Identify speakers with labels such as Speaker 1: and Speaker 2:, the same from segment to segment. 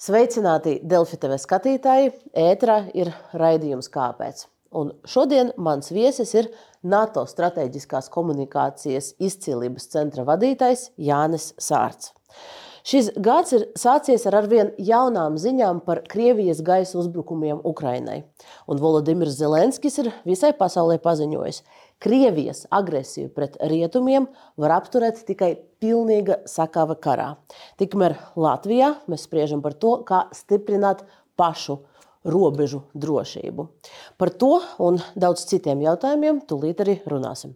Speaker 1: Sveicināti Delfi TV skatītāji! Ētrā ir raidījums Kāpēc? Un šodien mans viesis ir NATO strateģiskās komunikācijas izcīlības centra vadītājs Jānis Sārts. Šis gads ir sācies ar arvien jaunām ziņām par Krievijas gaisa uzbrukumiem Ukrainai. Un Volodimirs Zelenskis ir visai pasaulē paziņojis, Krievijas agresiju pret rietumiem var apturēt tikai pilnīga sakava karā. Tikmēr Latvijā mēs spriežam par to, kā stiprināt pašu robežu drošību. Par to un daudz citiem jautājumiem tūlīt arī runāsim.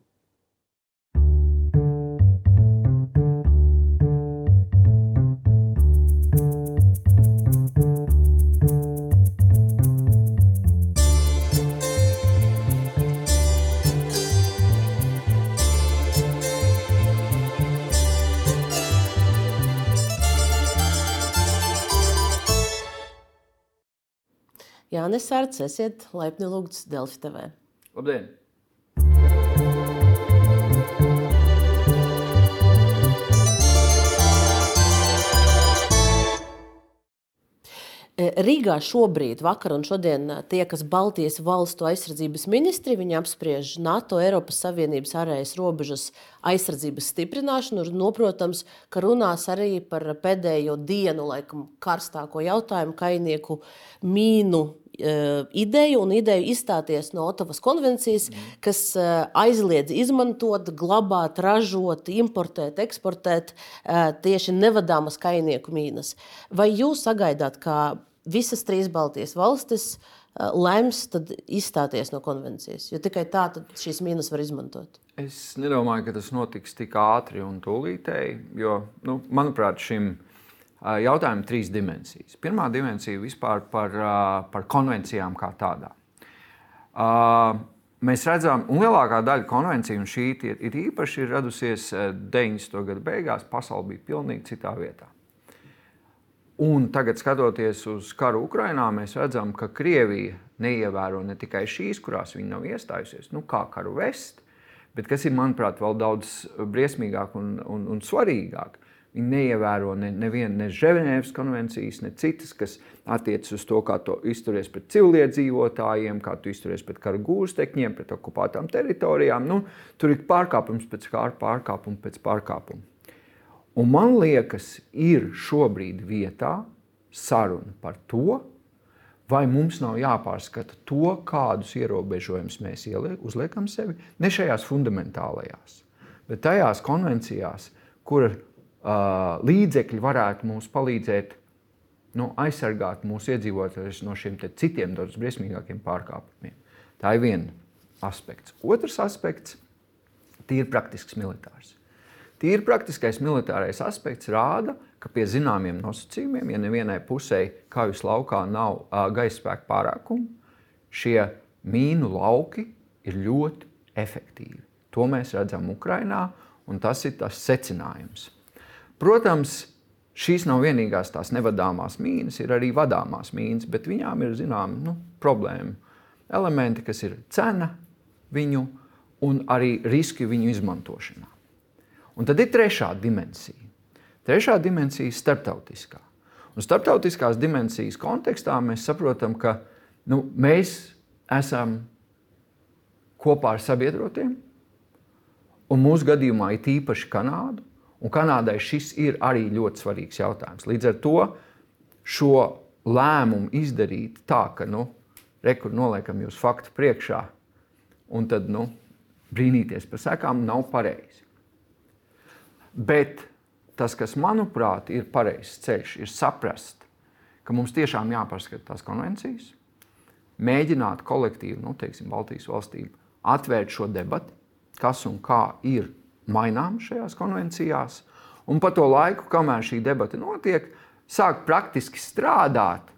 Speaker 1: Jānis Sārts, esiet laipni lūgts Delfi TV.
Speaker 2: Labdien!
Speaker 1: E, Rīgā šobrīd, vakar un šodien tiekas Baltijas valstu aizsardzības ministri. Viņi apspriež NATO, Eiropas Savienības ārējas robežas aizsardzības stiprināšanu. Un, noprotams, ka runās arī par pēdējo dienu, laikam, karstāko jautājumu, kainieku mīnu ideju un ideju izstāties no Otavas konvencijas, mm. kas aizliedz izmantot, glabāt, ražot, importēt, eksportēt tieši nevadāmas kainieku mīnas. Vai jūs sagaidāt, ka visas trīs Baltijas valstis lems izstāties no konvencijas? Jo tikai tā šīs mīnas var izmantot.
Speaker 2: Es nedomāju, ka tas notiks tik ātri un tūlītēji, jo, nu, manuprāt, šim jautājumam jautājuma trīs dimensijas. Pirmā dimensija vispār par, par konvencijām kā tādām. Mēs redzam, un lielākā daļa konvenciju, un šī ir, īpaši ir radusies 90. gada beigās, pasaule bija pilnīgi citā vietā. Un tagad, skatoties uz karu Ukrajinā, mēs redzam, ka Krievija neievēro ne tikai šīs, kurās viņa nav iestājusies, nu, kā karu vest, bet kas ir, manuprāt, vēl daudz briesmīgāk un, un, un svarīgāk. Viņi neievēro ne, nevienu ne Ženēvas konvencijas, ne citas, kas attiecas uz to, kā tu izturies pret civiliedzīvotājiem, kā tu izturies pret kara gūstekņiem, pret okupētām teritorijām. Nu, tur ir pārkāpums pēc pārkāpuma pēc pārkāpuma. Un man liekas, ir šobrīd vietā saruna par to, vai mums nav jāpārskata to, kādus ierobežojumus mēs uzliekam sevi, ne šajās fundamentālajās, bet tajās konvencijās, kuras līdzekļi varētu mums palīdzēt nu, aizsargāt mūsu iedzīvotājus no šiem citiem daudz briesmīgākiem pārkāpumiem. Tā ir viena aspekts. Otrs aspekts - tīri praktisks militārs. Tīri praktiskais militārais aspekts rāda, ka pie zināmiem nosacījumiem, ja nevienai pusē kaujas laukā nav uh, gaisa spēka pārākuma, šie mīnu lauki ir ļoti efektīvi. To mēs redzam Ukrajinā, un tas ir tas secinājums. Protams, šīs nav vienīgās tās nevadāmās mīnas, ir arī vadāmās mīnas, bet viņām ir zināma nu, problēma. Elementi, kas ir cena viņu un arī riski viņu izmantošanā. Un tad ir trešā dimensija. Trešā dimensija ir starptautiskā. Un starptautiskās dimensijas kontekstā mēs saprotam, ka nu, mēs esam kopā ar sabiedrotiem, un mūsu gadījumā ir īpaši Kanādu, Un Kanādai šis ir arī ļoti svarīgs jautājums. Līdz ar to šo lēmumu izdarīt tā, ka nu, rekur noliekam jūs faktu priekšā un tad nu, brīnīties par sekām, nav pareizi. Bet tas, kas manuprāt ir pareizs ceļš, ir saprast, ka mums tiešām jāpārskata tās konvencijas, mēģināt kolektīvi, nu, teiksim, Baltijas valstīm atvērt šo debatu, kas un kā ir mainām šajās konvencijās. Un pa to laiku, kamēr šī debata notiek, sāk praktiski strādāt,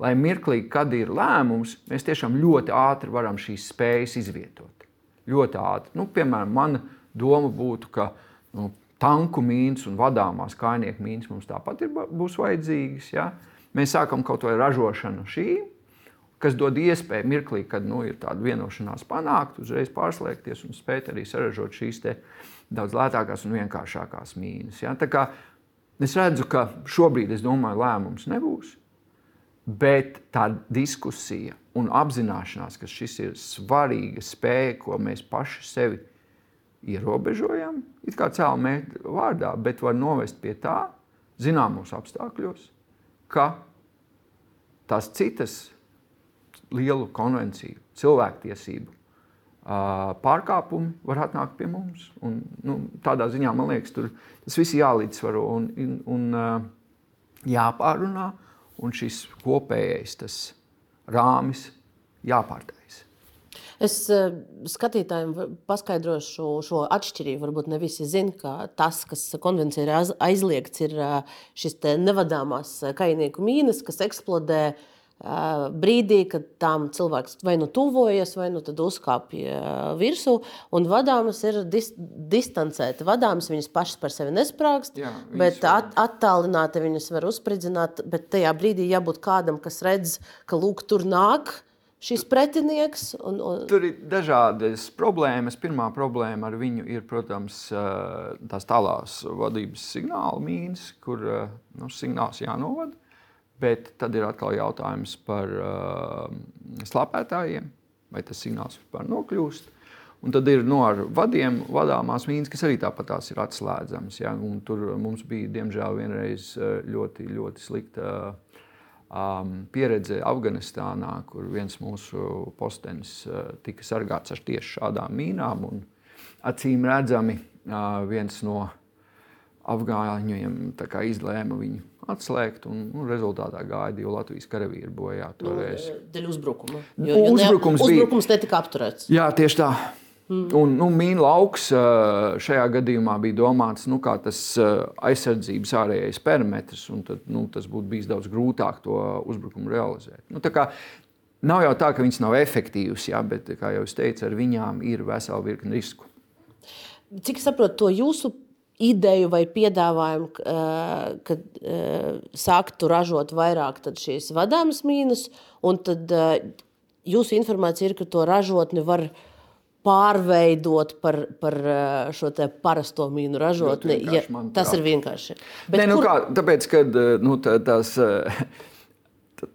Speaker 2: lai mirklī, kad ir lēmums, mēs tiešām ļoti ātri varam šīs spējas izvietot. Ļoti ātri. Nu, piemēram, mana doma būtu, ka nu, tanku mīnas un vadāmās kājnieku mīnas mums tāpat ir, būs vajadzīgas. Ja? Mēs sākam kaut vai ražošanu šīm, kas dod iespēju mirklī, kad nu, ir tāda vienošanās panākt, uzreiz pārslēgties un spēt arī saražot šīs daudz lētākās un vienkāršākās mīnas. Ja? Es redzu, ka šobrīd domāju, lēmums nebūs. Bet tā diskusija un apzināšanās, ka šis ir svarīga spēja, ko mēs paši sevi ierobežojam, it kā cēlā mērķa vārdā, bet var novest pie tā, zināmos apstākļos, ka tās citas lielu konvenciju, cilvēktiesību pārkāpumi var atnākt pie mums. Un, nu, tādā ziņā man liekas, tur tas viss jālīdzsvaro un, un, un jāpārunā, un šis kopējais tas rāmis jāpārtais.
Speaker 1: Es skatītājiem paskaidrošu šo, šo atšķirību. Varbūt ne visi zina, ka tas, kas konvencijā ir aizliegts, ir šis nevadāmās kainieku mīnas, kas eksplodē uh, brīdī, kad tam cilvēks vai nu tuvojas, vai nu uzkāpj virsū, un vadāmas ir dis distancēti. Vadāmas viņas pašas par sevi nesprāgst, Jā, bet at attālināti viņas var uzspridzināt, bet tajā brīdī jābūt kādam, kas redz, ka lūk, tur nāk. Šis pretinieks. Un, un...
Speaker 2: Tur ir dažādas problēmas. Pirmā problēma ar viņu ir, protams, tās tālās vadības signāla mīnas, kur nu, signāls jānovada. Bet tad ir atkal jautājums par uh, slāpētājiem, vai tas signāls vispār nokļūst. Un tad ir no nu, vadiem vadāmās mīnas, kas arī tāpat ir atslēdzamas. Ja? Un tur mums bija, diemžēl, vienreiz uh, ļoti, ļoti slikta um, pieredze Afganistānā, kur viens mūsu postenis uh, tika sargāts ar tieši šādām mīnām. Acīm redzami, uh, viens no afgāņiem izlēma viņu atslēgt, un nu, rezultātā gāja divi Latvijas karavīri bojā.
Speaker 1: Nu, dēļ uzbrukuma. Jo, jo uzbrukums, ne, uzbrukums bija, netika apturēts.
Speaker 2: Jā, tieši tā. Mm. Un, nu, Mīna lauks šajā gadījumā bija domāts nu, kā tas aizsardzības ārējais perimetrs, un tad, nu, tas būtu bijis daudz grūtāk to uzbrukumu realizēt. Nu, kā, nav jau tā, ka viņas nav efektīvas, jā, bet, kā jau es teicu, ar viņām ir vesela virkne risku.
Speaker 1: Cik saprotu, to jūsu ideju vai piedāvājumu, kad sāktu ražot vairāk šīs vadāmas mīnas, un tad jūsu informācija ir, ka to ražotni var pārveidot par, par šo parasto mīnu ražotni. Ja, tas ir vienkārši.
Speaker 2: Bet Nē, nu kur... kā, tāpēc, kad nu, tā, tās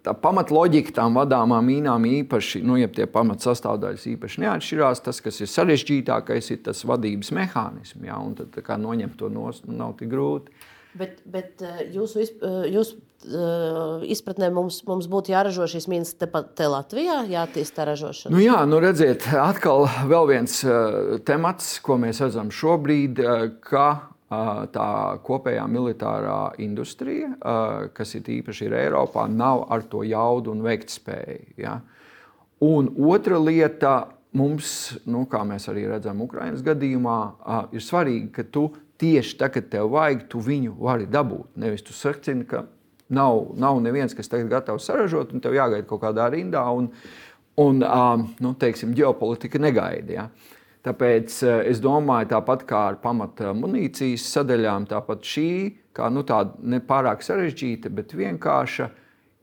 Speaker 2: tā pamatloģika tām vadāmām mīnām īpaši, nu, ja tie pamatsastāvdaļas īpaši neatšķirās, tas, kas ir sarežģītākais, ir tas vadības mehānisms. Ja, un tad kā noņemt to nost, nu, nav tik grūti.
Speaker 1: Bet, bet eh, jūsu, eh, jūsu eh, izpratnē mums, mums būtu jāražo šīs mīnas tepat te Latvijā, jāattīstā ražošana?
Speaker 2: Nu jā, nu redziet, atkal viens temats, ko mēs redzam šobrīd, ka tā kopējā militārā industrija, kas ir īpaši ir Eiropā, nav ar to jaudu un veiktspēju. Ja? Un otra lieta, mums, nu, kā mēs arī redzam, Ukraiņas gadījumā, ir svarīgi, ka tu tieši tagad, kad tev vajag, tu viņu vari dabūt. Nevis tu sakini, ka nav, nav neviens, kas tagad gatavs saražot, un tev jāgaida kaut kādā rindā, un, un nu, teiksim, ģeopolitika negaida. Ja? Tāpēc eh, es domāju, tāpat kā ar pamata munīcijas sadaļām, tāpat šī, kā nu, tāda nepārāk sarežģīta, bet vienkārša,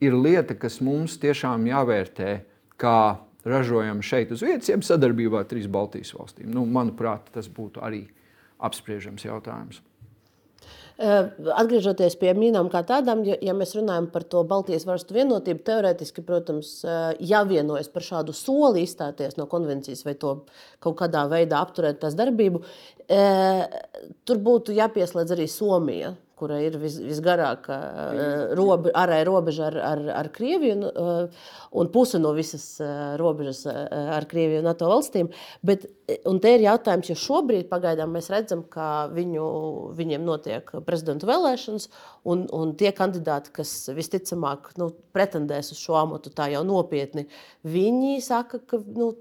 Speaker 2: ir lieta, kas mums tiešām jāvērtē kā ražojama šeit uz vietas, jeb sadarbībā ar trīs Baltijas valstīm. Nu, manuprāt, tas būtu arī apspriežams jautājums.
Speaker 1: Eh, atgriežoties pie mīnām kā tādām, ja, mēs runājam par to Baltijas valstu vienotību, teorētiski, protams, eh, jāvienojas par šādu soli izstāties no konvencijas vai to kaut kādā veidā apturēt tās darbību. Eh, tur būtu jāpieslēdz arī Somija kura ir vis, visgarākā robe, ārēja robeža ar, ar, ar Krieviju un, uh, un puse no visas uh, robežas ar Krieviju un NATO valstīm. Bet, un te ir jautājums, jo šobrīd pagaidām mēs redzam, ka viņu, viņiem notiek prezidenta vēlēšanas, un, un tie kandidāti, kas visticamāk nu, pretendēs uz šo amatu tā jau nopietni, viņi saka, ka. Nu,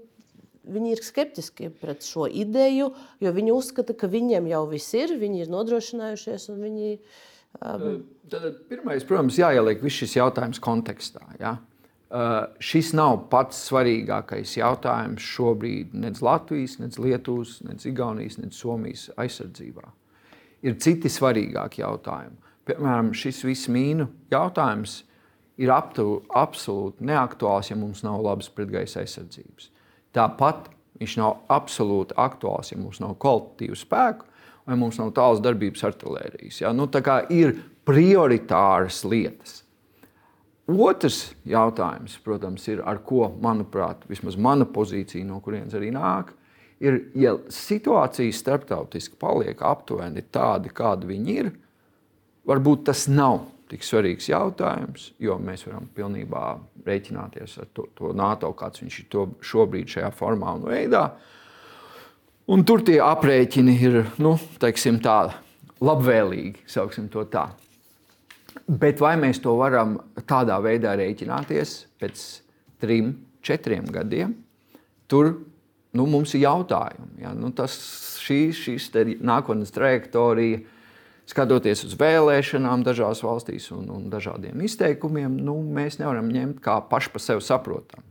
Speaker 1: Viņi ir skeptiski pret šo ideju, jo viņi uzskata, ka viņiem jau viss ir, viņi ir nodrošinājušies un viņi.
Speaker 2: Um... Tad, pirmais, protams, jāieliek viss šis jautājums kontekstā. Ja? Uh, šis nav pats svarīgākais jautājums šobrīd nec Latvijas, nec Lietuvas, nec Igaunijas, nec Somijas aizsardzībā. Ir citi svarīgāki jautājumi. Piemēram, šis viss mīnu jautājums ir aptu, absolūti neaktuāls, ja mums nav labas pretgaisa aizsardzības. Tāpat viņš nav absolūti aktuāls, ja mums nav kvalitatīvu spēku vai mums nav tālas darbības artērijas. Ja? Nu, ir prioritāras lietas. Otrs jautājums, protams, ir, ar ko, manuprāt, vismaz mana pozīcija, no kurienes arī nāk, ir, ja situācija starptautiski paliek aptuveni tāda, kāda viņi ir, varbūt tas nav tik svarīgs jautājums, jo mēs varam pilnībā rēķināties ar to, to NATO, kāds viņš ir to šobrīd šajā formā un veidā. Un tur tie aprēķini ir nu, tā, labvēlīgi, sauksim to tā. Bet vai mēs to varam tādā veidā rēķināties pēc trim, četriem gadiem? Tur nu, mums ir jautājumi. Ja? Nu, tas, šī, šīs nākotnes trajektorija, skatoties uz vēlēšanām dažās valstīs un, un dažādiem izteikumiem, nu, mēs nevaram ņemt kā paši par sevi saprotamu.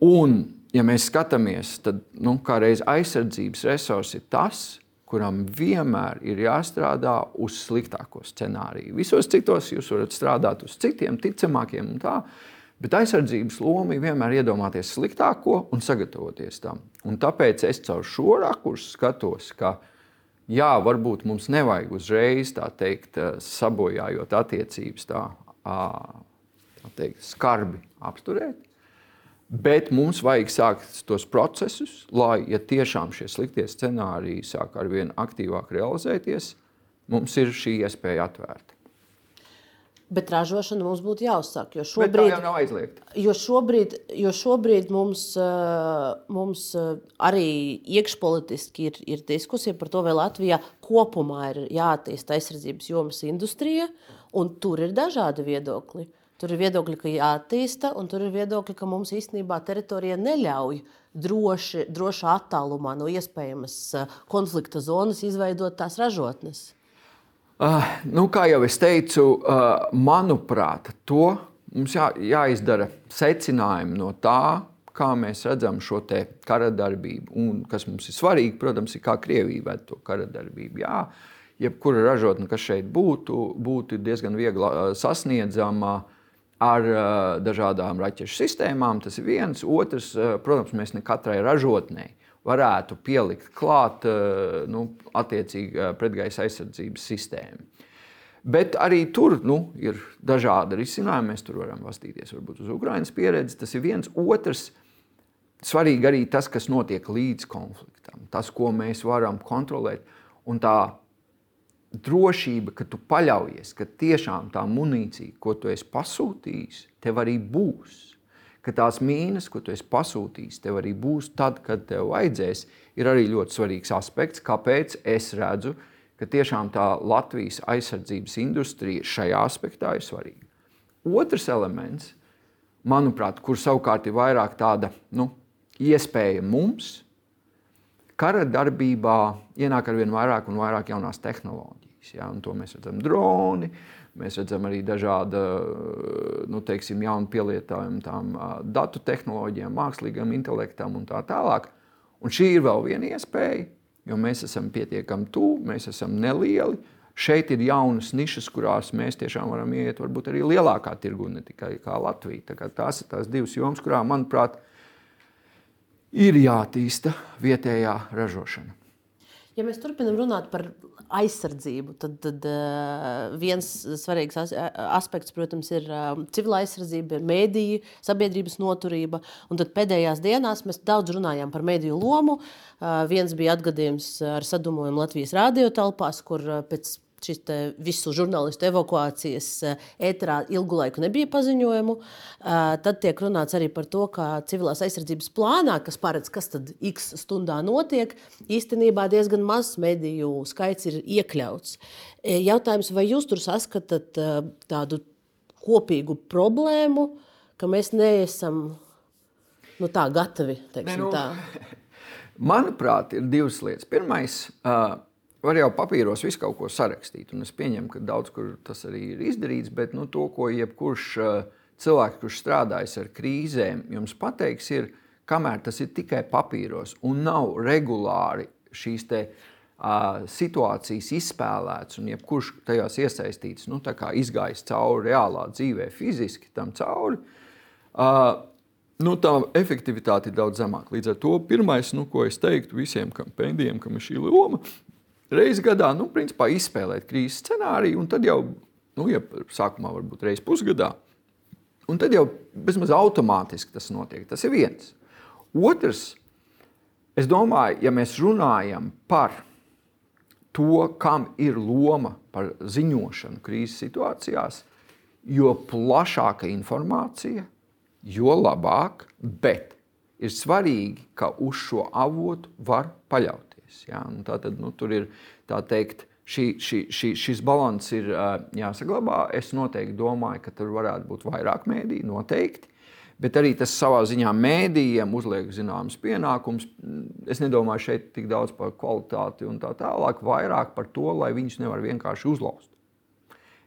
Speaker 2: Un, ja mēs skatāmies, tad nu, aizsardzības resursi ir tas, kuram vienmēr ir jāstrādā uz sliktāko scenāriju. Visos citos jūs varat strādāt uz citiem, ticamākiem un tā. Bet aizsardzības loma ir vienmēr iedomāties sliktāko un sagatavoties tam. Un tāpēc es caur šo rakursu skatos, ka jā, varbūt mums nevajag uzreiz tā teikt, sabojājot attiecības, tā, tā teikt, skarbi apturēt. Bet mums vajag sākt tos procesus, lai, ja tiešām šie sliktie scenāriji sāk ar vien aktīvāk realizēties, mums ir šī iespēja atvērta.
Speaker 1: Bet ražošana mums būtu jāuzsāk. Jo
Speaker 2: šobrīd, jau nav aizliegta.
Speaker 1: Jo šobrīd, jo šobrīd mums, mums arī iekšpolitiski ir, ir diskusija par to, vai Latvijā kopumā ir jāattīsta aizsardzības jomas industrija, un tur ir dažādi viedokļi. Tur ir viedokļi, ka jāattīsta, un tur ir viedokļi, ka mums īstenībā teritorija neļauj droši, drošā attālumā no iespējamas konflikta zonas izveidot tās ražotnes.
Speaker 2: Uh, nu, kā jau es teicu, uh, manuprāt, to mums jā, jāizdara secinājumi no tā, kā mēs redzam šo kara darbību. Un kas mums ir svarīgi, protams, ir kā Krievija ved to kara darbību. Jā, jebkura ražotne, kas šeit būtu, būtu diezgan viegli sasniedzama. Uh, ar dažādām raķešu sistēmām. Tas ir viens. Otrs, protams, mēs ne katrai ražotnei varētu pielikt klāt uh, nu, attiecīgi pretgaisa aizsardzības sistēmu. Bet arī tur nu, ir dažādi risinājumi. Mēs tur varam paskatīties varbūt uz Ukraiņas pieredzi. Tas ir viens. Otrs, svarīgi arī tas, kas notiek līdz konfliktam, tas, ko mēs varam kontrolēt. Un tā drošība, ka tu paļaujies, ka tiešām tā munīcija, ko tu esi pasūtījis, tev arī būs. Ka tās mīnas, ko tu esi pasūtījis, tev arī būs tad, kad tev vajadzēs, ir arī ļoti svarīgs aspekts, kāpēc es redzu, ka tiešām tā Latvijas aizsardzības industrija šajā aspektā ir svarīga. Otrs elements, manuprāt, kur savukārt ir vairāk tāda nu, iespēja mums, kara darbībā ienāk ar vien vairāk un vairāk jaunās tehnoloģijas. Ja, to mēs redzam droni, mēs redzam arī dažādu nu, teiksim, jaunu pielietojumu tām datu tehnoloģijām, mākslīgam intelektam un tā tālāk. Un šī ir vēl viena iespēja, jo mēs esam pietiekami tuvu, mēs esam nelieli. Šeit ir jaunas nišas, kurās mēs tiešām varam iet, varbūt arī lielākā tirgu, ne tikai Latvija. Tā tās ir tās divas jomas, kurām, manuprāt, ir jātīsta vietējā ražošana.
Speaker 1: Ja mēs turpinām runāt par aizsardzību, tad, tad uh, viens svarīgs as, aspekts, protams, ir uh, civila aizsardzība, ir mēdīja, sabiedrības noturība. Un tad pēdējās dienās mēs daudz runājām par mēdīju lomu. Uh, viens bija atgadījums ar sadumojumu Latvijas radiotelpās, kur uh, pēc šīs visu žurnālistu evakuācijas eh, ēterā ilgu laiku nebija paziņojumu. Eh, tad tiek runāts arī par to, ka civilās aizsardzības plānā, kas paredz, kas tad x stundā notiek, īstenībā diezgan mazs mediju skaits ir iekļauts. Eh, jautājums, vai jūs tur saskatāt tādu kopīgu problēmu, ka mēs neesam nu, tā gatavi? Teiksim, ne, nu, tā.
Speaker 2: Manuprāt, ir divas lietas. Pirmais, uh, var jau papīros visu kaut ko sarakstīt. Un es pieņemu, ka daudz kur tas arī ir izdarīts, bet nu, to, ko jebkurš uh, cilvēks, kurš strādājis ar krīzēm, jums pateiks, ir, kamēr tas ir tikai papīros un nav regulāri šīs te, uh, situācijas izspēlētas, un jebkurš tajās iesaistīts, nu, izgājis cauri reālā dzīvē, fiziski tam cauri. Uh, nu, tā efektivitāte ir daudz zemāka. Līdz ar to pirmais, nu, ko es teiktu visiem, kam pēdējiem, kam ir šī loma, reizi gadā nu, principā, izspēlēt krīzes scenāriju, un tad jau Nu, ja sākumā varbūt reizes pusgadā. Un tad jau bezmaz automātiski tas notiek. Tas ir viens. Otrs, es domāju, ja mēs runājam par to, kam ir loma par ziņošanu krīzes situācijās, jo plašāka informācija, jo labāk, bet ir svarīgi, ka uz šo avotu var paļauties. Ja? Nu, tātad, nu, tur ir tā teikt, šī, šī, šī, šis līdzsvars ir uh, jāsaglabā. Es noteikti domāju, ka tur varētu būt vairāk mēdīju, noteikti. Bet arī tas savā ziņā mēdījiem uzliek zināmas pienākumus. Es nedomāju šeit tik daudz par kvalitāti un tā tālāk, vairāk par to, lai viņus nevar vienkārši uzlauzt.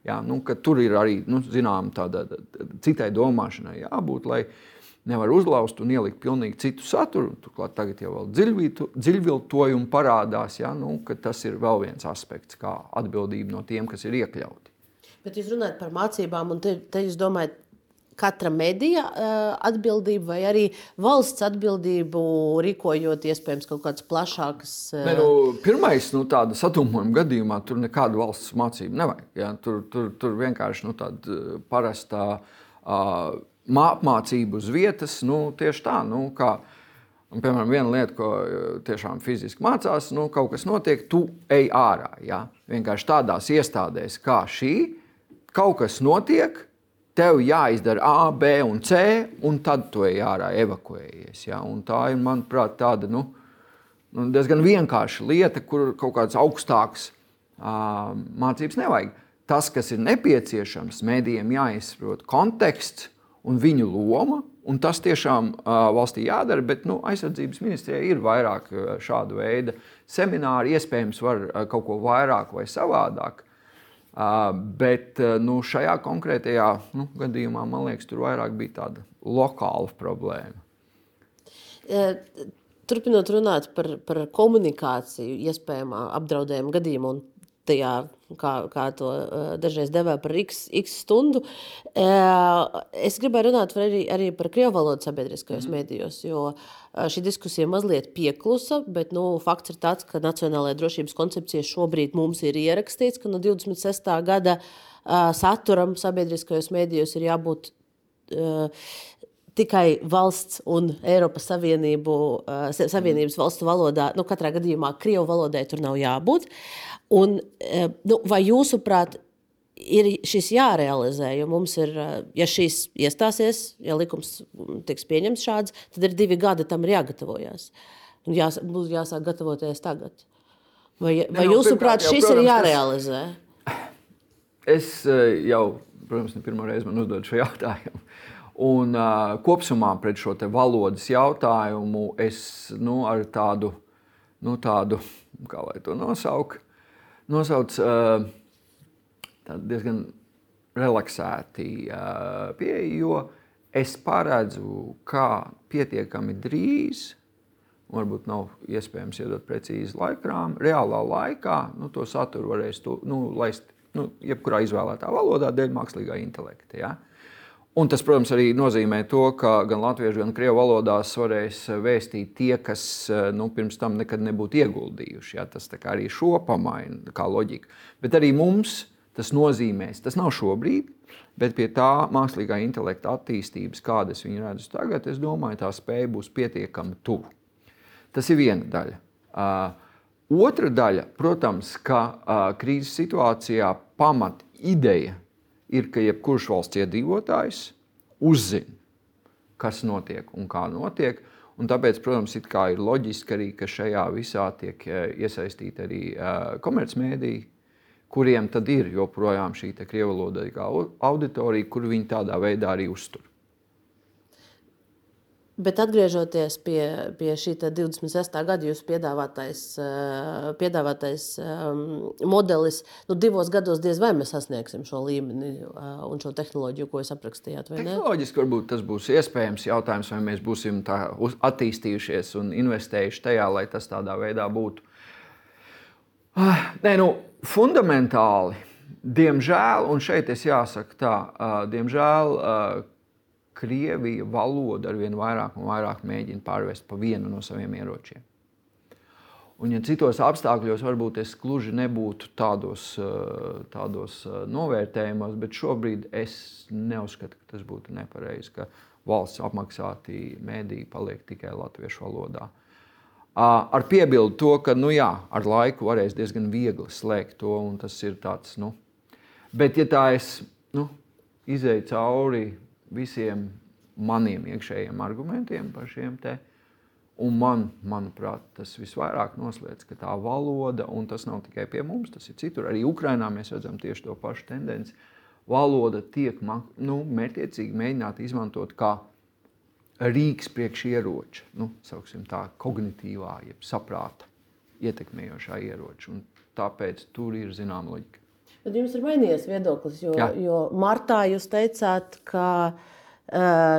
Speaker 2: Jā, nu, tur ir arī nu, zināma tāda citai domāšanai jābūt, lai nevar uzlauzt un ielikt pilnīgi citu saturu. Turklāt tagad jau dziļviltojumi parādās, ja, nu, ka tas ir vēl viens aspekts, kā atbildība no tiem, kas ir iekļauti.
Speaker 1: Bet jūs runājat par mācībām, un te, te jūs domājat, katra medija atbildību vai arī valsts atbildību, rīkojot iespējams kaut kādas plašākas?
Speaker 2: Ne, nu, pirmais, nu, tāda satumojuma gadījumā tur nekādu valsts mācību nevajag. Ja? Tur, tur, tur vienkārši nu, tāda parastā uh, apmācība uz vietas, nu, tieši tā. Nu, kā, Un, piemēram, viena lieta, ko tiešām fiziski mācās, nu, kaut kas notiek, tu ej ārā. Ja? Vienkārši tādās iestādēs kā šī, kaut kas notiek, tev jāizdara A, B un C, un tad tu ej ārā, evakuējies. Ja? Un tā ir, manuprāt, tāda nu, nu, diezgan vienkārša lieta, kur kaut kādas augstākas uh, mācības nevajag. Tas, kas ir nepieciešams, mēdījiem jāizprot konteksts, un viņu loma. Un tas tiešām uh, valstī jādara, bet nu, aizsardzības ministrijai ir vairāk uh, šādu veidu semināru. Iespējams, var uh, kaut ko vairāk vai savādāk. Uh, bet uh, nu, šajā konkrētajā nu, gadījumā, man liekas, tur vairāk bija tāda lokāla problēma.
Speaker 1: Turpinot runāt par, par komunikāciju, iespējamā apdraudējuma gadījumā un tajā, kā, kā to uh, dažreiz devā par x, x stundu. Uh, es gribēju runāt arī, arī par krievu valodu sabiedriskajos mm. medijos, jo uh, šī diskusija mazliet pieklusa, bet nu, fakts ir tāds, ka Nacionālajā drošības koncepcijā šobrīd mums ir ierakstīts, ka no 26. gada uh, saturam sabiedriskajos medijos ir jābūt uh, tikai valsts un Eiropas Savienību, Savienības valstu valodā, nu, katrā gadījumā Krievu valodai tur nav jābūt. Un, e, nu, vai jūsuprāt, ir šis jārealizē, jo mums ir, e, ja šīs iestāsies, ja likums tiks pieņemts šāds, tad ir divi gadi tam ir jāgatavojas. Un jās, būs jāsāk gatavoties tagad. Vai, vai nu, jūsuprāt, šis protams, ir jārealizē?
Speaker 2: Es e, jau, protams, ne pirmo reizi man uzdod šo jautājumu. Un uh, kopumā pret šo valodas jautājumu es nu, ar tādu, nu, tādu, kā lai to nosaukt, nosauc uh, diezgan relaksēti uh, pieeja, jo es paredzu, kā pietiekami drīz, varbūt nav iespējams iedot precīzi laikrām, reālā laikā nu, to saturu varēs to, nu, laist nu, jebkurā izvēlētā valodā dēļ mākslīgā intelekta. Ja? Un tas, protams, arī nozīmē to, ka gan latviešu, gan krievu valodās varēs vēstīt tie, kas nu, pirms tam nekad nebūtu ieguldījuši. Ja? Tas arī šo pamaina kā loģika. Bet arī mums tas nozīmēs, tas nav šobrīd, bet pie tā mākslīgā intelekta attīstības, kādas viņi redz tagad, es domāju, tā spēja būs pietiekami tuvu. Tas ir viena daļa. Uh, otra daļa, protams, ka uh, krīzes situācijā pamat ideja ir, ka jebkurš valsts iedzīvotājs uzzina, kas notiek un kā notiek. Un tāpēc, protams, ir loģiski arī, ka šajā visā tiek eh, iesaistīti arī eh, komercmediji, kuriem tad ir joprojām šī krievu valoda auditorija, kur viņi tādā veidā arī uztur.
Speaker 1: Bet atgriežoties pie, pie šī 26. gada jūsu piedāvātais, eh, piedāvātais um, modelis, nu, divos gados diez vai mēs sasniegsim šo līmeni uh, un šo tehnoloģiju, ko jūs aprakstījāt.
Speaker 2: Tehnoloģiski varbūt tas būs iespējams. Jautājums, vai mēs būsim attīstījušies un investējuši tajā, lai tas tādā veidā būtu. Uh, nē, nu, fundamentāli, diemžēl, un šeit es jāsaka tā, uh, diemžēl. Krievija valodu ar vien vairāk un vairāk mēģina pārvest pa vienu no saviem ieročiem. Un, ja citos apstākļos varbūt es gluži nebūtu tādos, uh, tādos uh, novērtējumos, bet šobrīd es neuzskatu, ka tas būtu nepareizi, ka valsts apmaksāti mēdīji paliek tikai latviešu valodā. Ar piebildu to, ka nu jā, ar laiku varēs diezgan viegli slēgt to, un tas ir tāds. Nu, bet, ja tā es nu, izēju cauri visiem maniem iekšējiem argumentiem par šiem te. Un man, manuprāt, tas visvairāk noslēdz, ka tā valoda, un tas nav tikai pie mums, tas ir citur. Arī Ukrainā mēs redzam tieši to pašu tendenci. Valoda tiek nu, mērķiecīgi mēģināta izmantot kā rīks priekš ieroča, nu, tā kognitīvā, jeb saprāta ietekmējošā ieroča. Un tāpēc tur ir zināma loģika.
Speaker 1: Bet jums ir mainījies viedoklis, jo, Jā. jo martā jūs teicāt, ka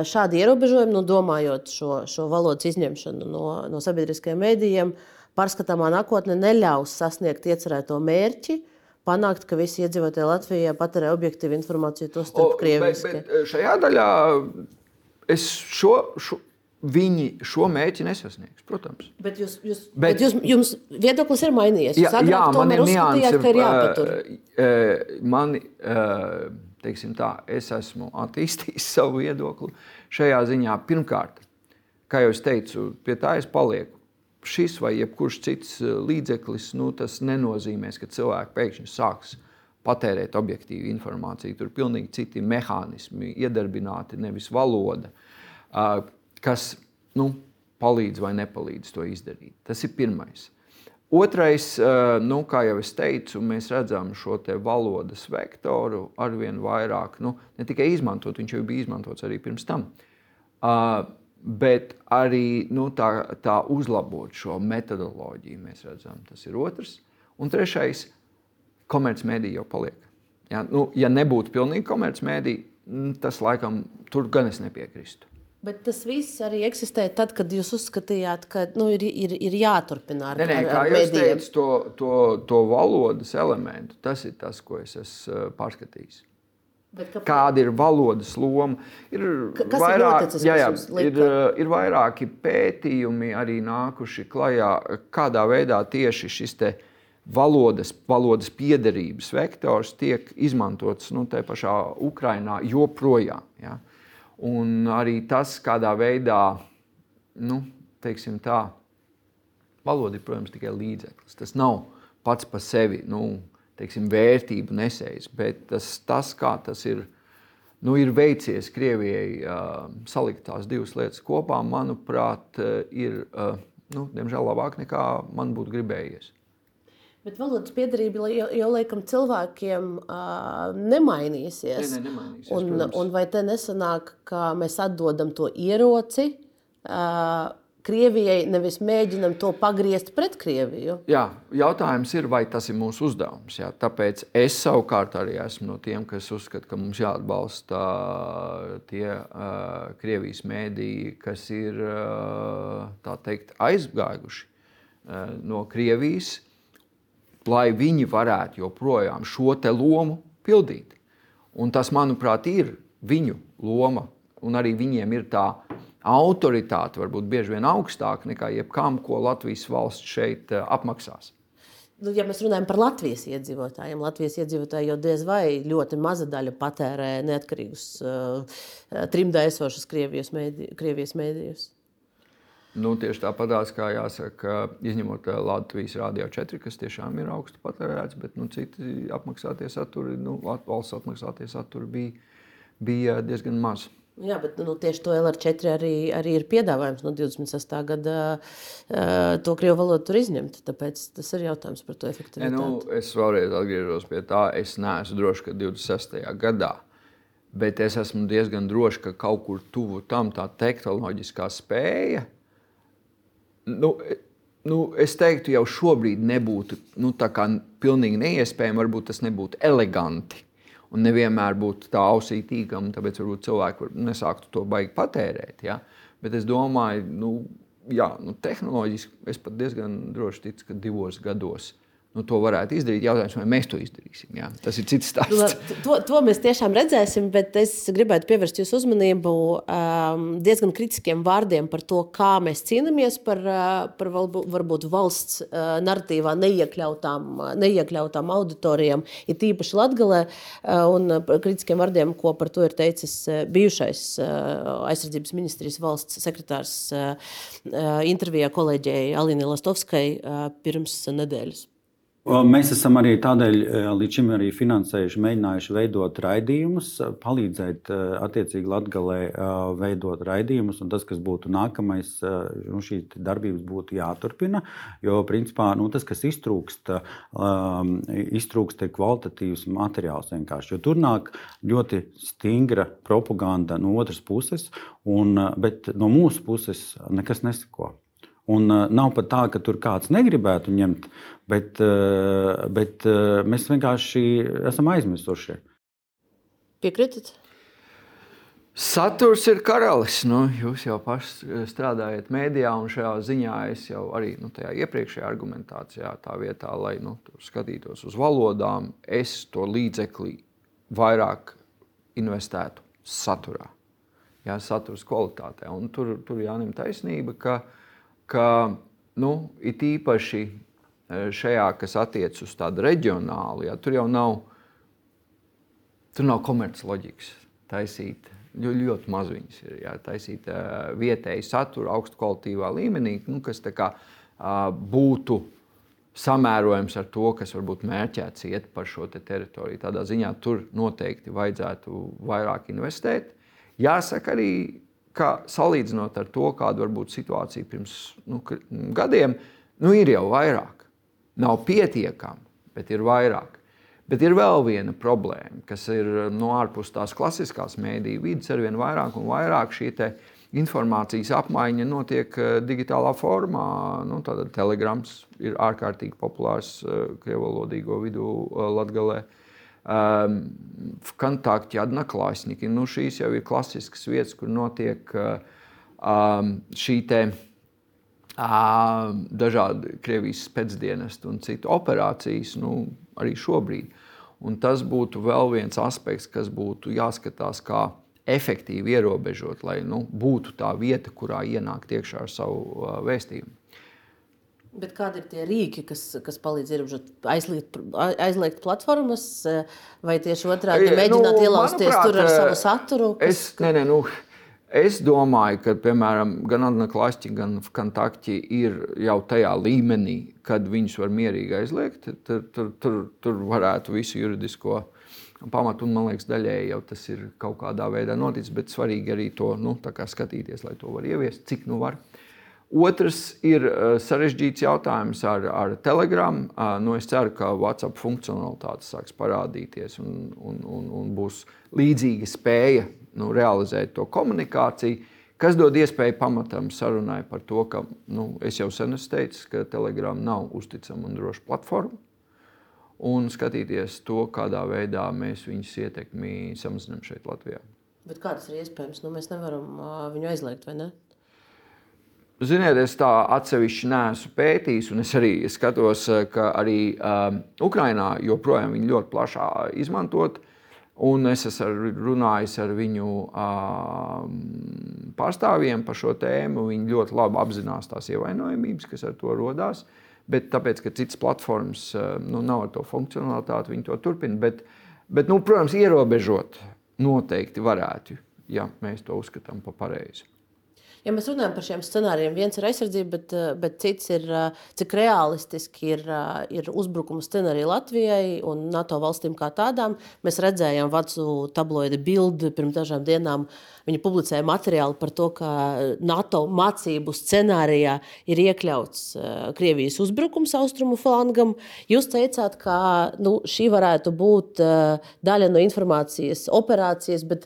Speaker 1: šādi ierobežojumi, nu, domājot šo, šo valodas izņemšanu no, no sabiedriskajiem mēdījiem, pārskatāmā nākotnē neļaus sasniegt iecerēto mērķi. Panākt, ka visi iedzīvotāji Latvijā patērē objektīvu informāciju, to starp krieviski.
Speaker 2: Šajā daļā es šo, šo, viņi šo mērķi nesasniegs, protams.
Speaker 1: Bet, jūs, jūs, bet, bet jūs, jums viedoklis ir mainījies. Jūs jā, jā man ir nianses, ka ir jāpatur.
Speaker 2: Man, teiksim tā, es esmu attīstījis savu viedokli šajā ziņā. Pirmkārt, kā jau es teicu, pie tā es palieku. Šis vai jebkurš cits līdzeklis, nu, tas nenozīmēs, ka cilvēki pēkšņi sāks patērēt objektīvu informāciju. Tur ir pilnīgi citi mehānismi, iedarbināti, nevis valoda, kas nu, palīdz vai nepalīdz to izdarīt. Tas ir pirmais. Otrais, nu, kā jau es teicu, mēs redzam šo valodas vektoru arvien vairāk. Nu, ne tikai izmantot, viņš jau bija izmantots arī pirms tam, bet arī nu, tā, tā uzlabot šo metodoloģiju. Mēs redzam, tas ir otrs. Un trešais, komercmediji jau paliek. Ja, nu, ja nebūtu pilnīgi komercmediji, mm, tas laikam tur gan es nepiekristu.
Speaker 1: Bet tas viss arī eksistē tad, kad jūs uzskatījāt, ka nu, ir, ir, ir jāturpina ar,
Speaker 2: ne, ne, ar, medijiem. Teicu, to, to, to valodas elementu, tas ir tas, ko es esmu uh, pārskatījis. Kāda ir valodas loma? Ir,
Speaker 1: Kas vairāk, ir, jā, jā,
Speaker 2: ir, uh, ir vairāki pētījumi arī nākuši klajā, kādā veidā tieši šis te, uh, valodas, valodas piederības vektors tiek izmantots nu, tajā pašā Ukrajinā joprojām. Ja? Un arī tas, kādā veidā, nu, teiksim tā, valoda ir, protams, tikai līdzeklis. Tas nav pats par sevi nu, teiksim, vērtību nesējis, bet tas, tas kā tas ir. Nu, ir veicies Krievijai uh, salikt tās divas lietas kopā, manuprāt, ir uh, nu, diemžēl labāk nekā man būtu gribējies.
Speaker 1: Bet valodas piedarība jau, jau laikam cilvēkiem uh, nemainīsies.
Speaker 2: Ne, ne, nemainīsies
Speaker 1: un, protams. un vai te nesanāk, ka mēs atdodam to ieroci uh, Krievijai, nevis mēģinam to pagriezt pret Krieviju?
Speaker 2: Jā, jautājums ir, vai tas ir mūsu uzdevums. Jā. Tāpēc es savukārt arī esmu no tiem, kas uzskata, ka mums jāatbalsta tie uh, Krievijas mēdīji, kas ir uh, teikt, aizgājuši uh, no Krievijas lai viņi varētu joprojām šo lomu pildīt. Un tas, manuprāt, ir viņu loma, un arī viņiem ir tā autoritāte, varbūt bieži vien augstāka nekā jebkam, ko Latvijas valsts šeit eh, apmaksās.
Speaker 1: Nu, ja mēs runājam par Latvijas iedzīvotājiem, Latvijas iedzīvotāji jau diez vai ļoti maza daļa patērē neatkarīgus uh, trimdā esošus Krievijas, mēdī, Krievijas mēdījus.
Speaker 2: Nu, tieši tāpatās, kā jāsaka, izņemot eh, Latvijas Rādio 4, kas tiešām ir augstu patērēts, bet nu, citi apmaksātie saturi, nu, valsts apmaksātie saturi bija, bija diezgan maz.
Speaker 1: Jā, bet nu, tieši to LR4 arī, arī ir piedāvājums no 26. gada uh, to krievu valodu tur izņemt. Tāpēc tas ir jautājums par to efektivitāti.
Speaker 2: E, nu, es vēlreiz atgriežos pie tā, es neesmu drošs, ka 26. gadā. Bet es esmu diezgan drošs, ka kaut kur tuvu tam tā tehnoloģiskā spēja nu, nu, es teiktu, jau šobrīd nebūtu nu, pilnīgi neiespējami. Varbūt tas nebūtu eleganti. Un nevienmēr būtu tā ausī tīkama, tāpēc varbūt cilvēki nesāktu to baigi patērēt. Ja? Bet es domāju, nu, jā, nu, tehnoloģiski es pat diezgan droši ticu, ka divos gados nu, to varētu izdarīt. Jautājums, vai mēs to izdarīsim. Jā. Tas ir cits stāsts.
Speaker 1: To, to mēs tiešām redzēsim, bet es gribētu pievērst jūsu uzmanību um, diezgan kritiskiem vārdiem par to, kā mēs cīnāmies par, uh, par varbūt valsts uh, narratīvā neiekļautām, neiekļautām auditorijām, ir tīpaši Latgalē, uh, un kritiskiem vārdiem, ko par to ir teicis uh, bijušais uh, aizsardzības ministrijas valsts sekretārs uh, uh, intervijā kolēģei Alīnai Lastovskai uh, pirms nedēļas.
Speaker 3: Mēs esam arī tādēļ līdz šim arī finansējuši, mēģinājuši veidot raidījumus, palīdzēt attiecīgi Latvijai veidot raidījumus. Tas, kas būtu nākamais, nu, šī darbības būtu jāturpina. Jo, principā, nu, tas, kas iztrūkst, iztrūkst ir kvalitatīvs materiāls vienkārši. Jo tur nāk ļoti stingra propaganda no otras puses, un, bet no mūsu puses nekas nesako. Un nav pat tā, ka tur kāds negribētu ņemt, bet, uh, bet uh, mēs vienkārši esam aizmirsuši.
Speaker 1: Piekrītat?
Speaker 2: Saturs ir karalis. Nu, jūs jau paši strādājat mēdījā, un šajā ziņā es jau arī nu, tajā iepriekšējā argumentācijā, tā vietā, lai nu, skatītos uz valodām, es to līdzekli vairāk investētu saturā, jā, satura kvalitātē. Un tur, tur jāņem taisnība, ka ka nu, it īpaši šajā, kas attiecas uz tādu reģionālu, ja, tur jau nav, tur nav komercloģikas taisīt. Ļoti, ļoti maz viņas ir jā, taisīt uh, vietēji satura augstu kvalitīvā līmenī, nu, kas kā, uh, būtu samērojams ar to, kas varbūt mērķēts iet par šo te teritoriju. Tādā ziņā tur noteikti vajadzētu vairāk investēt. Jāsaka arī, ka salīdzinot ar to, kāda var būt situācija pirms nu, gadiem, nu, ir jau vairāk. Nav pietiekami, bet ir vairāk. Bet ir vēl viena problēma, kas ir no ārpus tās klasiskās mēdīņu vidas, ar vien vairāk un vairāk šī informācijas apmaiņa notiek eh, digitālā formā. Nu, Telegrams ir ārkārtīgi populārs eh, krievalodīgo vidū eh, Latvijā. Um, kontakti, atnaklāsniki. Nu, šīs jau ir klasiskas vietas, kur notiek um, šī um, dažādi Krievijas spēcdienestu un citu operācijas, nu, arī šobrīd. Un tas būtu vēl viens aspekts, kas būtu jāskatās, kā efektīvi ierobežot, lai nu, būtu tā vieta, kurā ienākt iekšā ar savu vēstījumu.
Speaker 1: Bet kādi ir tie rīki, kas, kas palīdz ierobežot, aizliegt, aizliegt platformas, vai tieši otrādi mēģināt nu, ielausties manuprāt, tur ar savu saturu?
Speaker 2: Kas... Es, ne, ne, nu, es domāju, ka piemēram gan Anna Klašķi, gan Kantakti ir jau tajā līmenī, kad viņus var mierīgi aizliegt. Tur, tur, tur, tur varētu visu juridisko pamatu, un man liekas, daļēji jau tas ir kaut kādā veidā noticis, bet svarīgi arī to nu, skatīties, lai to var ieviest, cik nu var. Otrs ir uh, sarežģīts jautājums ar, ar Telegram. Uh, nu, es ceru, ka WhatsApp funkcionalitāte sāks parādīties un, un, un, un būs līdzīga spēja nu, realizēt to komunikāciju, kas dod iespēju pamatam sarunai par to, ka nu, es jau sen esmu teicis, ka Telegram nav uzticama un droša platforma. Un skatīties to, kādā veidā mēs viņus ietekmi samazinām šeit, Latvijā.
Speaker 1: Bet kā tas ir iespējams? Nu, mēs nevaram uh, viņu aizliegt, vai ne?
Speaker 2: Ziniet, es tā atsevišķi neesmu pētījis, un es arī skatos, ka arī um, Ukrainā joprojām viņi ļoti plašā izmantot. Un es esmu runājis ar viņu um, pārstāvjiem par šo tēmu. Viņi ļoti labi apzinās tās ievainojamības, kas ar to radās. Bet tāpēc, ka citas platformas nu, nav ar to funkcionalitāti, viņi to turpina. Bet, bet nu, protams, ierobežot noteikti varētu, ja mēs to uzskatām par pareizi.
Speaker 1: Ja mēs runājam par šiem scenārijiem, viens ir aizsardzība, bet, eh, bet cits ir, eh, cik realistiski ir, eh, ir uzbrukuma scenārija Latvijai un NATO valstīm kā tādām. Mēs redzējām Vācu tabloīdu bildi pirms dažām dienām. Viņi publicēja materiālu par to, ka NATO mācību scenārijā ir iekļauts Krievijas uzbrukums austrumu flangam. Jūs teicāt, ka nu, šī varētu būt daļa no informācijas operācijas, bet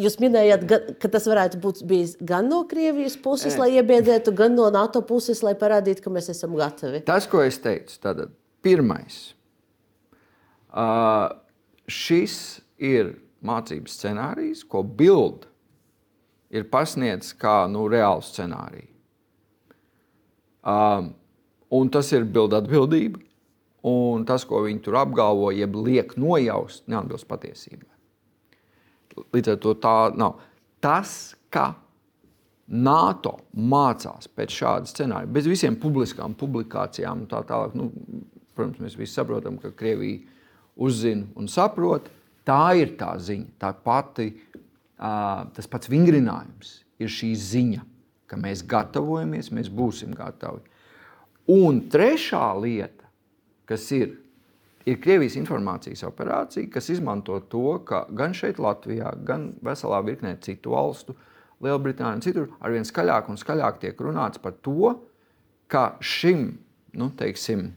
Speaker 1: Jūs minējāt, ka tas varētu būt bijis gan no Krievijas puses, lai iebiedētu, gan no NATO puses, lai parādītu, ka mēs esam gatavi.
Speaker 2: Tas, ko es teicu, tad pirmais. Uh, šis ir mācības scenārijs, ko Bild ir pasniedzis kā nu, reālu scenāriju. Um, un tas ir Bild atbildība. un tas, ko viņi tur apgalvo, jeb liek nojaust, neatbilst patiesībai. Līdz ar to tā nav. Tas, ka NATO mācās pēc šāda scenārija, bez visiem publiskām publikācijām un tā tālāk, nu, protams, mēs visi saprotam, ka Krievija uzzina un saprot. Tā ir tā ziņa, tā pati, tas pats vingrinājums ir šī ziņa, ka mēs gatavojamies, mēs būsim gatavi. Un trešā lieta, kas ir, ir Krievijas informācijas operācija, kas izmanto to, ka gan šeit, Latvijā, gan veselā virknē citu valstu, Lielbritānija un citur, arvien skaļāk un skaļāk tiek runāts par to, ka šim nu, teiksim,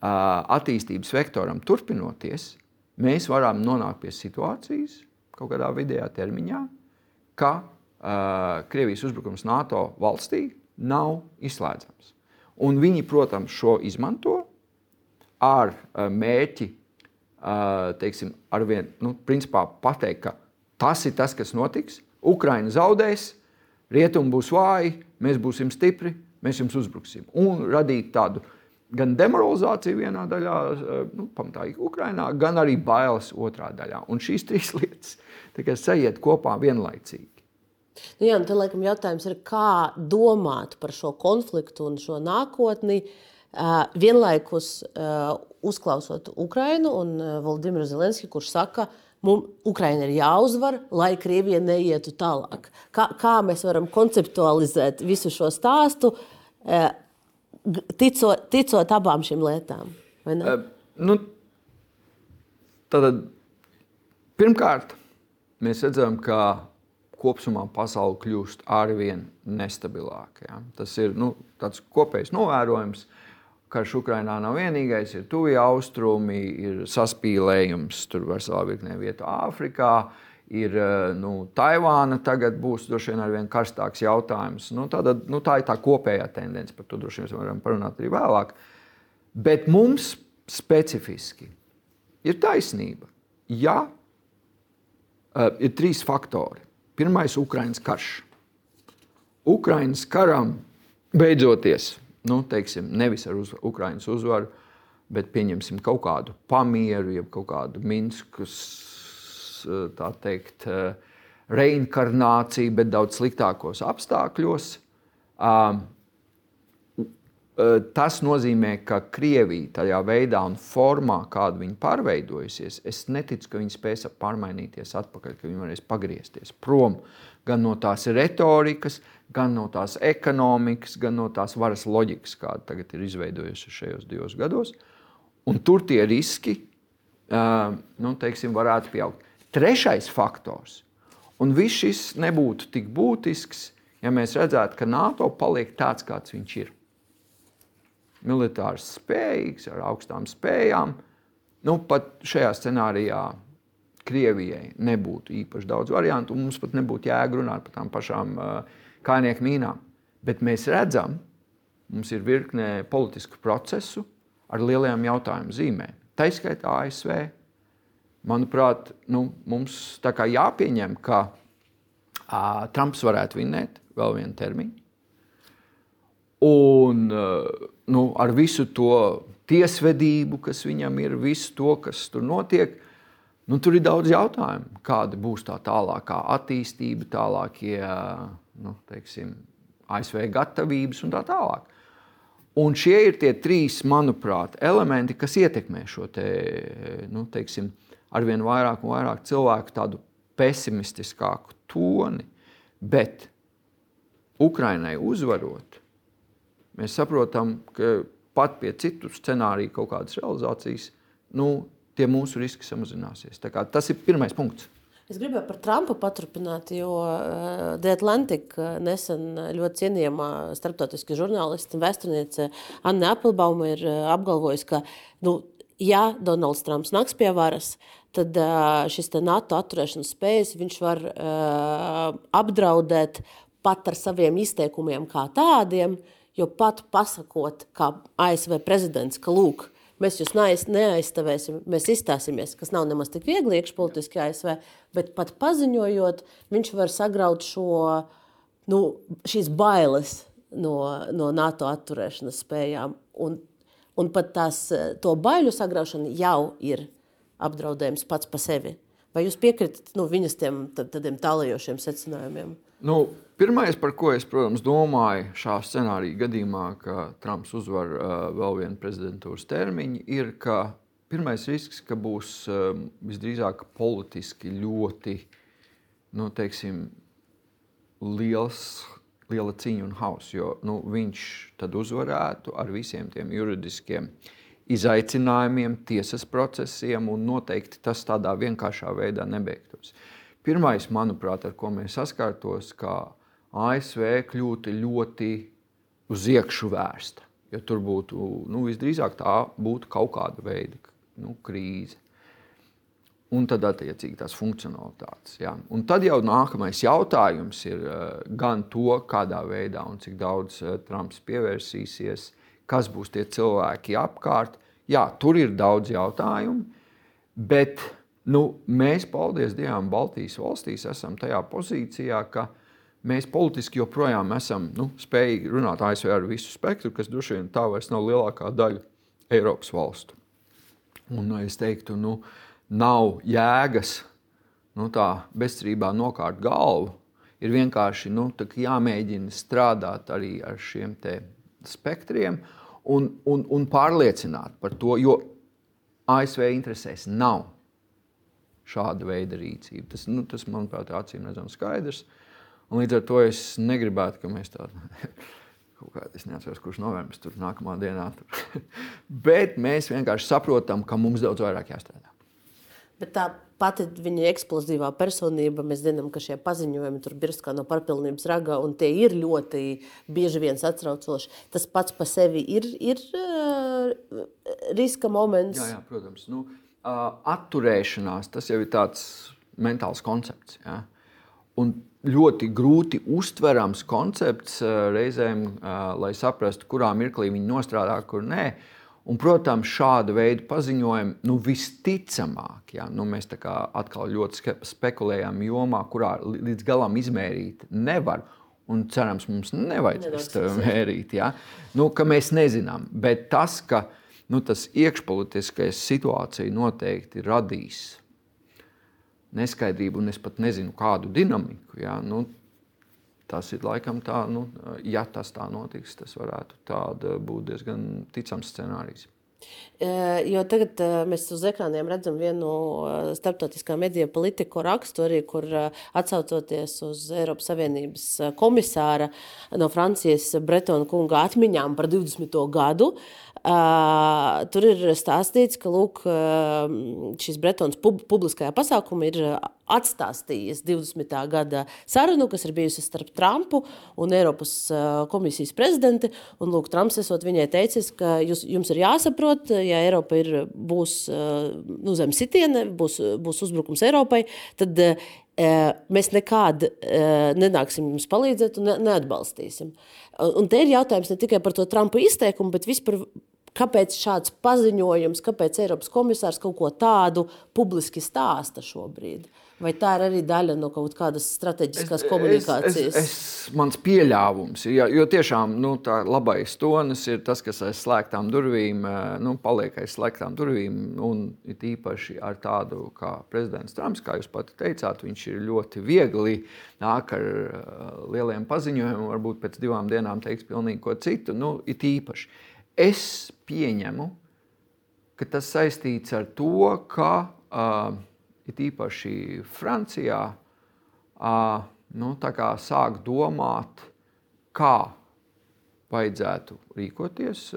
Speaker 2: attīstības vektoram turpinoties, mēs varam nonākt pie situācijas kaut kādā vidējā termiņā, ka uh, Krievijas uzbrukums NATO valstī nav izslēdzams. Un viņi, protams, šo izmanto ar uh, mērķi, uh, teiksim, arvien, nu, principā pateikt, ka tas ir tas, kas notiks. Ukraina zaudēs, rietumi būs vāji, mēs būsim stipri, mēs jums uzbruksim. Un radīt tādu gan demoralizācija vienā daļā, eh, nu, pamatā Ukrainā, gan arī bailes otrā daļā. Un šīs trīs lietas sajiet kopā vienlaicīgi.
Speaker 1: Nu jā, tad laikam jautājums ir, kā domāt par šo konfliktu un šo nākotni, uh, vienlaikus uh, uzklausot Ukrainu un uh, Valdimiru Zelenski, kurš saka, mums Ukraina ir jāuzvar, lai Krievija neietu tālāk. Kā, kā mēs varam konceptualizēt visu šo stāstu? ticot, ticot abām šīm lietām? Uh,
Speaker 2: nu, tad, pirmkārt, mēs redzam, ka kopumā pasaule kļūst arvien nestabilāka. Ja? Tas ir nu, tāds kopējs novērojums. Karš Ukrainā nav vienīgais, ir tuvie austrumi, ir saspīlējums, tur veselā virknē vietu Āfrikā. Ir eh, nu, Taivāna. Tagad būs droši vien ar vien karstāks jautājums. Nu, tāda, nu, tā ir tā kopējā tendence, par to droši vien varam parunāt arī vēlāk. Bet mums specifiski ir taisnība. Ja uh, ir trīs faktori. Pirmais ir Ukraiņas karš. Ukraiņas karam beidzoties, nu, teiksim, nevis ar uz, Ukraiņas uzvaru, bet pieņemsim kaut kādu pamieru, jeb kaut kādu Minskas tā teikt, reinkarnāciju, bet daudz sliktākos apstākļos. Eh, tas nozīmē, ka Krievija tajā veidā un formā, kāda viņa pārveidojusies, es neticu, ka viņi spēs pārmainīties atpakaļ, ka viņi varēs pagriezties prom gan no tās retorikas, gan no tās ekonomikas, gan no tās varas loģikas, kāda tagad ir izveidojusies šajos divos gados. Un tur tie riski nu, teiksim, varētu pieaugt. Trešais faktors, un viss šis nebūtu tik būtisks, ja mēs redzētu, ka NATO paliek tāds, kāds viņš ir. Militārs spējīgs, ar augstām spējām. Nu, pat šajā scenārijā Krievijai nebūtu īpaši daudz variantu, un mums pat nebūtu jēga runāt par tām pašām uh, kājnieku mīnām. Bet mēs redzam, mums ir virkne politisku procesu ar lielajām jautājumu zīmēm. Tā izskaitā ASV, manuprāt, nu, mums jāpieņem, ka uh, Trumps varētu vinēt vēl vienu termiņu. Un uh, nu, ar visu to tiesvedību, kas viņam ir, visu to, kas tur notiek, nu, tur ir daudz jautājumu. Kāda būs tā tālākā attīstība, tālākie nu, teiksim, ASV gatavības un tā tālāk. Un šie ir tie trīs, manuprāt, elementi, kas ietekmē šo te, nu, teiksim, arvien vairāk un vairāk cilvēku tādu pesimistiskāku toni. Bet Ukrainai uzvarot, mēs saprotam, ka pat pie citu scenāriju kaut kādas realizācijas, nu, tie mūsu riski samazināsies. Tas ir pirmais punkts.
Speaker 1: Es gribēju par Trumpu paturpināt, jo uh, The Atlantic uh, nesen ļoti cienījamā starptautiskā žurnāliste un vēsturniece Anna Applebauma ir uh, apgalvojusi, ka nu, ja Donalds Trumps nāks pie varas, tad šis NATO atturēšanas spējas viņš var apdraudēt pat ar saviem izteikumiem kā tādiem, jo pat pasakot, kā ASV prezidents, ka lūk, mēs jūs neaizstāvēsim, mēs izstāsimies, kas nav nemaz tik viegli iekšpolitiski ASV, bet pat paziņojot, viņš var sagraut šo, nu, šīs bailes no, no NATO atturēšanas spējām. Un un pat tās, to baiļu sagraušana jau ir apdraudējums pats par sevi. Vai jūs piekritat nu, viņas tiem tādiem tālajošiem secinājumiem?
Speaker 2: Nu, pirmais, par ko es, protams, domāju šā scenārija gadījumā, ka Trumps uzvar uh, vēl vienu prezidentūras termiņu, ir, ka pirmais risks, ka būs uh, visdrīzāk politiski ļoti nu, teiksim, liels, liela cīņa un hauss. Jo nu, viņš tad uzvarētu ar visiem tiem juridiskiem izaicinājumiem, tiesas procesiem, un noteikti tas tādā vienkāršā veidā nebeigtos. Pirmais, manuprāt, ar ko mēs saskārtos, ka ASV kļūtu ļoti uz iekšu vērsta. Ja tur būtu nu, visdrīzāk tā būtu kaut kāda veida nu, krīze. Un tad, attiecīgi, tās funkcionalitātes. Ja. Un tad jau nākamais jautājums ir uh, gan to, kādā veidā un cik daudz uh, Trumps pievērsīsies kas būs tie cilvēki apkārt. Jā, tur ir daudz jautājumu, bet nu, mēs, paldies Dievam, Baltijas valstīs esam tajā pozīcijā, ka mēs politiski joprojām esam nu, spējīgi runāt ASV ar visu spektru, kas droši vien tā vairs nav lielākā daļa Eiropas valstu. Un, nu, es teiktu, nu, nav jēgas nu, tā bezcerībā nokārt galvu. Ir vienkārši nu, jāmēģina strādāt arī ar šiem spektriem un, un, un pārliecināt par to, jo ASV interesēs nav šāda veida rīcība. Tas, nu, tas manuprāt, ir acīm redzams skaidrs. Un līdz ar to es negribētu, ka mēs tādu kaut kādā, es neatceros, kurš novembris tur nākamā dienā. Tur. Bet mēs vienkārši saprotam, ka mums daudz vairāk jāstrādā.
Speaker 1: Bet tā pati viņa eksplozīvā personība, mēs zinām, ka šie paziņojumi tur birst kā no pārpilnības raga, un tie ir ļoti bieži vien satraucoši. Tas pats par sevi ir, ir uh, riska moments.
Speaker 2: Jā, jā protams. Nu, atturēšanās tas jau ir tāds mentāls koncepts. Ja? Un ļoti grūti uztverams koncepts reizēm, lai saprastu, kurā mirklī viņi nostrādā, kur nē. Un, protams, šāda veida paziņojumi nu, visticamāk, ja, nu, mēs atkal ļoti spekulējam jomā, kurā līdz galam izmērīt nevar. Un cerams, mums nevajadzēs to mērīt. Ja? Nu, mēs nezinām, bet tas, ka nu, tas iekšpolitiskais situācija noteikti radīs neskaidrību, un es pat nezinu, kādu dinamiku. Ja? Nu, tas ir laikam tā, nu, ja tas tā notiks, tas varētu būt diezgan ticams scenārijs.
Speaker 1: Jo tagad mēs uz ekrāniem redzam vienu starptautiskā mediju politiku rakstu, arī, kur atsaucoties uz Eiropas Savienības komisāra no Francijas Bretona kunga atmiņām par 20. gadu. Uh, tur ir stāstīts, ka lūk, šis Bretons pub publiskajā pasākumā ir atstāstījis 20. gada sarunu, kas ir bijusi starp Trumpu un Eiropas komisijas prezidentu. Un, lūk, Trumps esot viņai teicis, ka jūs, jums ir jāsaprot, ja Eiropa ir, būs nu, zem sitiena, būs, būs uzbrukums Eiropai, tad mēs nekad nenāksim jums palīdzēt un neatbalstīsim. Un te ir jautājums ne tikai par to Trumpa izteikumu, bet vispār Kāpēc šāds paziņojums, kāpēc Eiropas komisārs kaut ko tādu publiski stāsta šobrīd? Vai tā ir arī daļa no kaut kādas strateģiskās es, komunikācijas?
Speaker 2: Es, es, es, mans pieļāvums ir, jo tiešām nu, tā labais tonis ir tas, kas aiz slēgtām durvīm, eh, nu, paliek aiz slēgtām durvīm, un it īpaši ar tādu kā prezidents Trumps, kā jūs pati teicāt, viņš ir ļoti viegli nāk ar uh, lieliem paziņojumiem, varbūt pēc divām dienām teiks pilnīgi ko citu, nu, it īpaši. Es pieņemu, ka tas saistīts ar to, ka uh, it īpaši Francijā nu, sāk domāt, kā vajadzētu rīkoties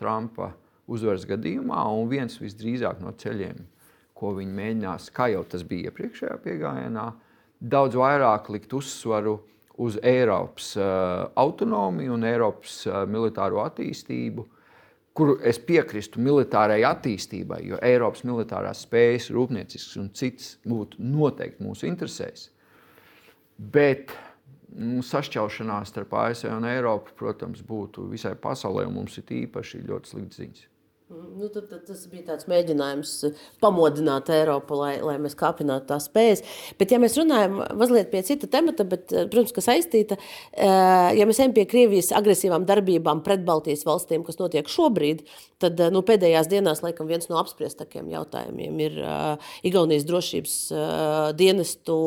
Speaker 2: Trumpa uzvaras gadījumā. Un viens visdrīzāk no ceļiem, ko viņi mēģinās, kā jau tas bija iepriekšējā piegājienā, daudz vairāk likt uzsvaru uz Eiropas autonomiju un Eiropas militāro attīstību, kuru es piekristu militārai attīstībai, jo Eiropas militārās spējas, rūpniecisks un cits būtu noteikti mūsu interesēs. Bet nu, sašķelšanās starp ASV un Eiropu, protams, būtu visai pasaulē, un mums ir īpaši ļoti slikts ziņas.
Speaker 1: Nu, tad, tad tas bija tāds mēģinājums eh, pamodināt Eiropu, lai, lai mēs kāpinātu tās spējas. Bet, ja mēs runājam mazliet pie cita temata, bet, eh, protams, kas saistīta, eh, ja mēs ejam pie Krievijas agresīvām darbībām pret Baltijas valstīm, kas notiek šobrīd, tad nu, pēdējās dienās, laikam, viens no apspriestākiem jautājumiem ir Igaunijas drošības dienestu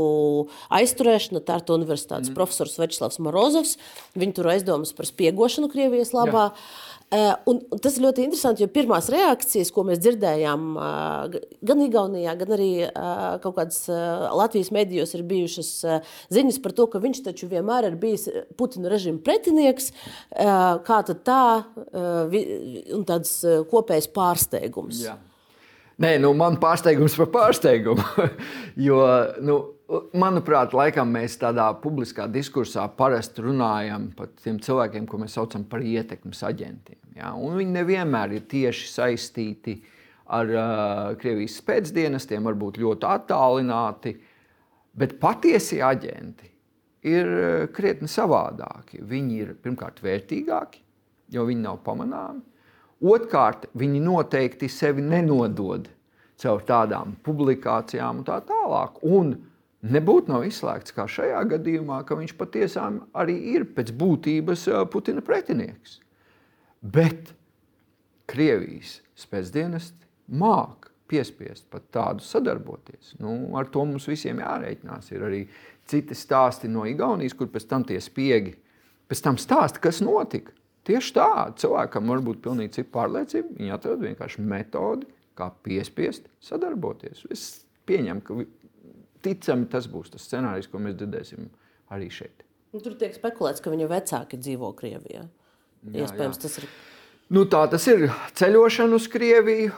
Speaker 1: aizturēšana. Tārta universitātes mm. profesors Večslavs Morozovs. Viņu tur aizdomas par spiegošanu Krievijas labā. Jā. Eh, un, un tas ir ļoti interesanti, jo pirmās reakcijas, ko mēs dzirdējām eh, gan Igaunijā, gan arī eh, kaut kādas Latvijas medijos, ir bijušas ziņas par to, ka viņš taču vienmēr ir bijis Putina režīma pretinieks. Kā tad tā, un tāds kopējs pārsteigums. Jā.
Speaker 2: Nē, nu, man pārsteigums par pārsteigumu. jo, nu, Manuprāt, laikam mēs tādā publiskā diskursā parasti runājam par tiem cilvēkiem, ko mēs saucam par ietekmes aģentiem. Ja? Un viņi nevienmēr ir tieši saistīti ar uh, Krievijas spēcdienestiem, varbūt ļoti attālināti, bet patiesi aģenti ir krietni savādāki. Viņi ir pirmkārt vērtīgāki, jo viņi nav pamanāmi. Otrkārt, viņi noteikti sevi nenodod caur tādām publikācijām un tā tālāk. Un Nebūtu nav izslēgts, kā šajā gadījumā, ka viņš patiešām arī ir pēc būtības Putina pretinieks. Bet Krievijas spēcdienesti māca piespiest pat tādu sadarboties. Nu, ar to mums visiem jārēķinās. Ir arī citi stāsti no Igaunijas, kur pēc tam tie spiegi pēc tam stāsta, kas notika. Tieši tā, cilvēkam var būt pilnīgi cita pārliecība. Viņi atrod vienkārši metodi, kā piespiest sadarboties. Es pieņemu, ka ticami tas būs tas scenārijs, ko mēs dzirdēsim arī šeit.
Speaker 1: Nu, tur tiek spekulēts, ka viņa vecāki dzīvo Krievijā. Jā, Iespējams, jā. tas ir.
Speaker 2: Nu, tā tas ir. Ceļošana uz Krieviju,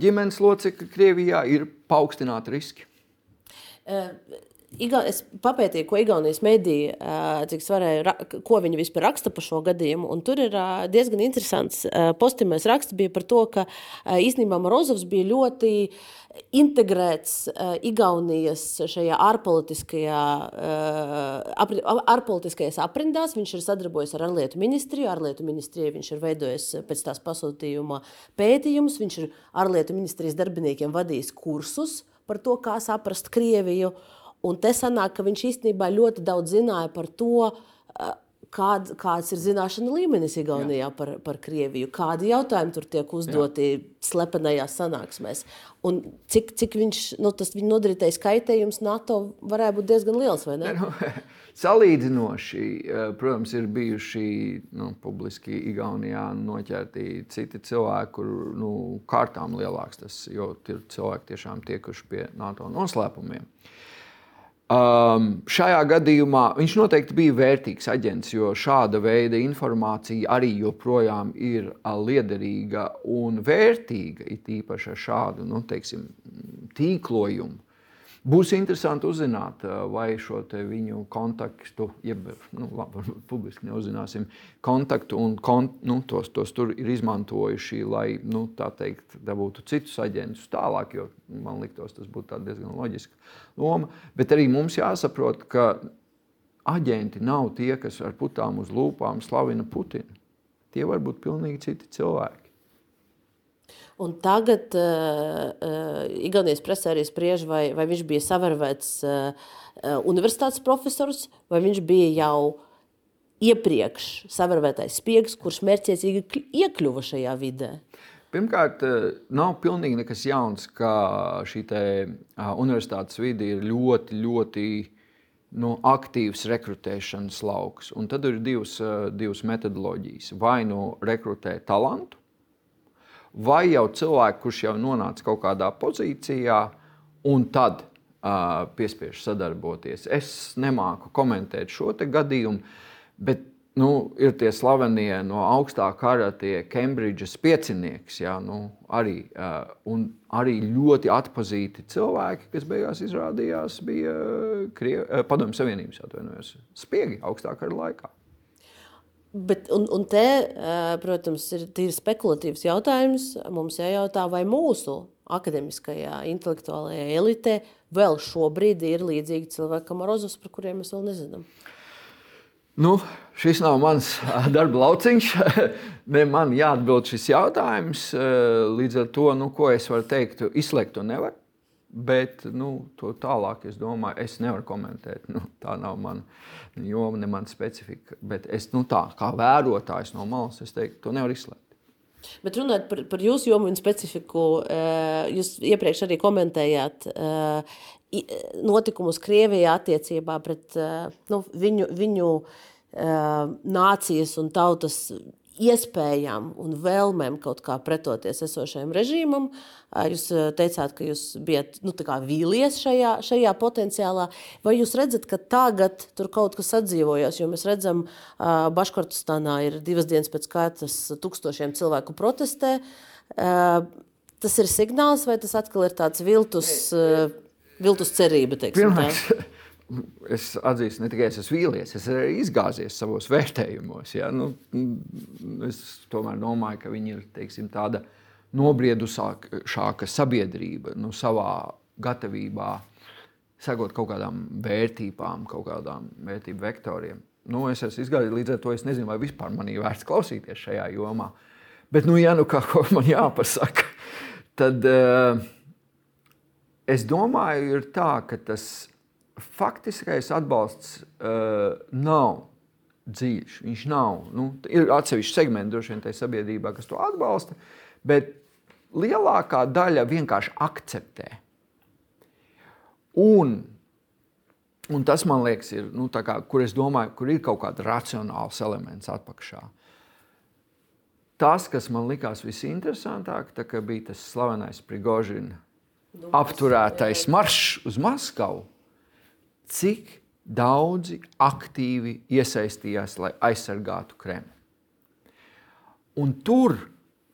Speaker 2: ģimenes locekļi Krievijā ir paaugstināti riski.
Speaker 1: Iga, es papētīju, ko Igaunijas mediji, cik svarēja, ko viņi vispār raksta par šo gadījumu. Un tur ir diezgan interesants postimais raksts bija par to, ka īstenībā Morozovs bija ļoti integrēts Igaunijas šajā ārpolitiskajā, ārpolitiskajās aprindās. Viņš ir sadarbojies ar ārlietu ministriju, ārlietu ministriju viņš ir veidojis pēc tās pasūtījuma pētījumus, viņš ir ārlietu ministrijas darbiniekiem vadījis kursus par to, kā saprast Krieviju. Un te sanāk, ka viņš īstenībā ļoti daudz zināja par to, kād, kāds ir zināšana līmenis Igaunijā Jā. par, par Krieviju, kādi jautājumi tur tiek uzdoti Jā. slepenajās sanāksmēs. Un cik, cik viņš, nu, tas viņa nodarītais kaitējums NATO varētu būt diezgan liels, vai ne? ne nu,
Speaker 2: salīdzinoši, protams, ir bijuši nu, publiski Igaunijā noķerti citi cilvēki, kur nu, kārtām lielāks tas, jo ir cilvēki tiešām tiekuši pie NATO noslēpumiem. Uh, Um, šajā gadījumā viņš noteikti bija vērtīgs aģents, jo šāda veida informācija arī joprojām ir liederīga un vērtīga, it īpaši ar šādu nu, teiksim, tīklojumu. Būs interesanti uzzināt, vai šo viņu kontaktu, jeb nu, labi, publiski neuzzināsim, kontaktu un kont, nu, tos, tos tur ir izmantojuši, lai nu, teikt, dabūtu citus aģentus tālāk, jo man liktos, tas būtu diezgan loģiski loma. Bet arī mums jāsaprot, ka aģenti nav tie, kas ar putām uz lūpām slavina Putinu. Tie var būt pilnīgi citi cilvēki.
Speaker 1: Un tagad uh, uh, Igaunijas presē arī spriež, vai, vai viņš bija savarvēts uh, universitātes profesors, vai viņš bija jau iepriekš savarvētais spiegs, kurš mērķiecīgi iekļuva šajā vidē.
Speaker 2: Pirmkārt, nav pilnīgi nekas jauns, ka šī te, uh, universitātes vide ir ļoti, ļoti nu, aktīvs rekrutēšanas lauks. Un tad ir divas, uh, divas metodoloģijas. Vai nu rekrutē talantu, vai jau cilvēku, kurš jau nonāca kaut kādā pozīcijā, un tad uh, piespiež sadarboties. Es nemāku komentēt šo gadījumu, bet nu, ir tie slavenie no augstā kara, tie Kembridžas piecinieks, jā, nu, arī, uh, arī ļoti atpazīti cilvēki, kas beigās izrādījās bija Kriev, uh, Padomju Savienības atvainojos, spiegi augstā kara laikā.
Speaker 1: Bet, un, un te, protams, ir tīri spekulatīvs jautājums. Mums jājautā, vai mūsu akadēmiskajā, intelektuālajā elitē vēl šobrīd ir līdzīgi cilvēki, kā Morozovs, par kuriem mēs vēl nezinām.
Speaker 2: Nu, šis nav mans darba lauciņš. ne man jāatbild šis jautājums. Līdz ar to, nu, ko es varu teikt, izslēgt to nevaru. Bet nu, to tālāk es domāju, es nevaru komentēt. Nu, tā nav mana joma, ne mana specifika. Bet es nu, tā, kā vērotājs no malas, es teiktu, to nevar izslēgt.
Speaker 1: Bet runājot par, par jūsu jomu un specifiku, jūs iepriekš arī komentējāt notikumus Krievijā attiecībā pret nu, viņu, viņu nācijas un tautas iespējām un vēlmēm kaut kā pretoties esošajam režīmam. Jūs teicāt, ka jūs bijat nu, vīlies šajā, šajā potenciālā. Vai jūs redzat, ka tagad tur kaut kas atdzīvojas? Jo mēs redzam, ka Baškortistānā ir divas dienas pēc kārtas tūkstošiem cilvēku protestē. Tas ir signāls, vai tas atkal ir tāds viltus, viltus cerība?
Speaker 2: Pirmais, es atzīstu, ne tikai es esmu vīlies, es arī izgāzies savos vērtējumos. Ja? Nu, es tomēr domāju, ka viņi ir teiksim, tāda nobriedusāka sabiedrība nu, savā gatavībā sekot kaut kādām vērtībām, kaut kādām vērtību vektoriem. Nu, es esmu izgājis līdz ar to, es nezinu, vai vispār man ir vērts klausīties šajā jomā. Bet, nu, ja nu kaut ko man jāpasaka, tad uh, es domāju, ir tā, ka tas faktiskais atbalsts uh, nav dziļš. Viņš nav. Nu, ir atsevišķi segmenti droši vien tajā sabiedrībā, kas to atbalsta, bet lielākā daļa vienkārši akceptē. Un, un tas man liekas, ir, nu, kā, kur es domāju, kur ir kaut kāds racionāls elements atpakaļ. Tas, kas man likās visinteresantāk, bija tas slavenais Prigožina apturētais maršs uz Maskavu cik daudzi aktīvi iesaistījās, lai aizsargātu Kremli. Un tur,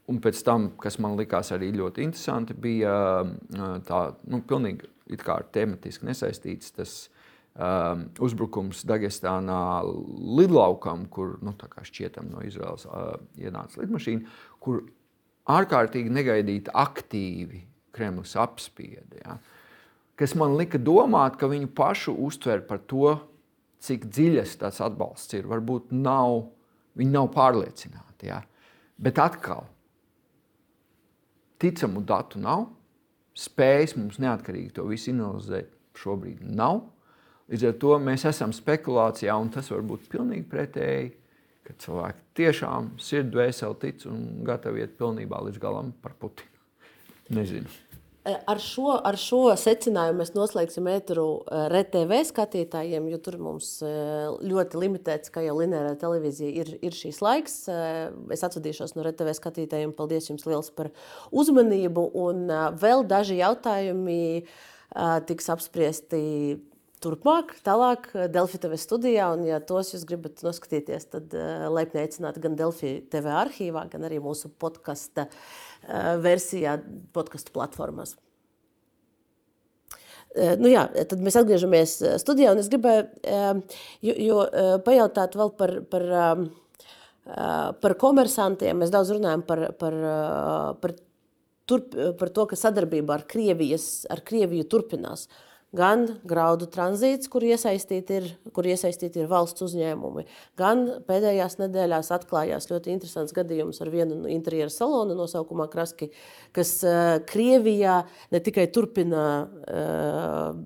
Speaker 2: un pēc tam, kas man likās arī ļoti interesanti, bija tā, nu, pilnīgi tematiski nesaistīts tas um, uzbrukums Dagestānā lidlaukam, kur nu, šķietam no Izraels uh, ienāca lidmašīna, kur ārkārtīgi negaidīti aktīvi Kremlis apspieda. Ja. Uh, kas man lika domāt, ka viņu pašu uztver par to, cik dziļas tas atbalsts ir. Varbūt nav, viņi nav pārliecināti. Ja? Bet atkal, ticamu datu nav, spējas mums neatkarīgi to visu analizēt šobrīd nav. Līdz ar to mēs esam spekulācijā, un tas var būt pilnīgi pretēji, ka cilvēki tiešām sirds dvēseli tic un gatavi iet pilnībā līdz galam par Putinu. Nezinu.
Speaker 1: Ar šo, ar šo secinājumu mēs noslēgsim ēteru eh, RTV skatītājiem, jo tur mums eh, ļoti limitēts, kā jau lineārā televīzija, ir, ir šīs laiks. Eh, es atvadīšos no RTV skatītājiem. Paldies jums liels par uzmanību. Un vēl daži jautājumi tiks apspriesti turpmāk, tālāk Delfi TV studijā. Un, ja tos jūs gribat noskatīties, tad laipni aicināti gan Delfi TV arhīvā, gan arī mūsu podkasta versijā podkastu platformās. Nu jā, tad mēs atgriežamies studijā, un es gribēju jo, jo, pajautāt vēl par, par, par komersantiem. Mēs daudz runājam par, par, par, turp, par to, ka sadarbība ar, Krievijas, ar Krieviju turpinās. Uh, gan graudu tranzīts, kur iesaistīti ir, kur iesaistīti ir valsts uzņēmumi, gan pēdējās nedēļās atklājās ļoti interesants gadījums ar vienu no interjera salona nosaukumā Kraski, kas uh, Krievijā ne tikai turpina uh,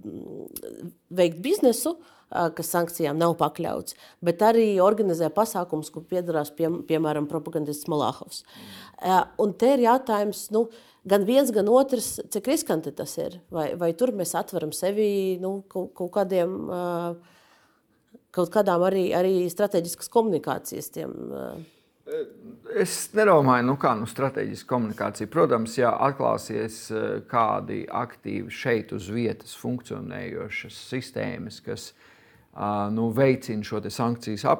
Speaker 1: veikt biznesu, uh, kas sankcijām nav pakļauts, bet arī organizē pasākumus, kur piedarās pie, piemēram propagandists Malāhovs. Un te ir jautājums, nu, uh, gan viens, gan otrs, cik riskanti tas ir. Vai, vai tur mēs atveram sevi nu, kaut, kaut kādiem, kaut kādām arī, arī strateģiskas komunikācijas tiem.
Speaker 2: Es nedomāju, nu kā nu, strateģiska komunikācija. Protams, ja atklāsies kādi aktīvi šeit uz vietas funkcionējošas sistēmas, kas nu, veicina šo sankciju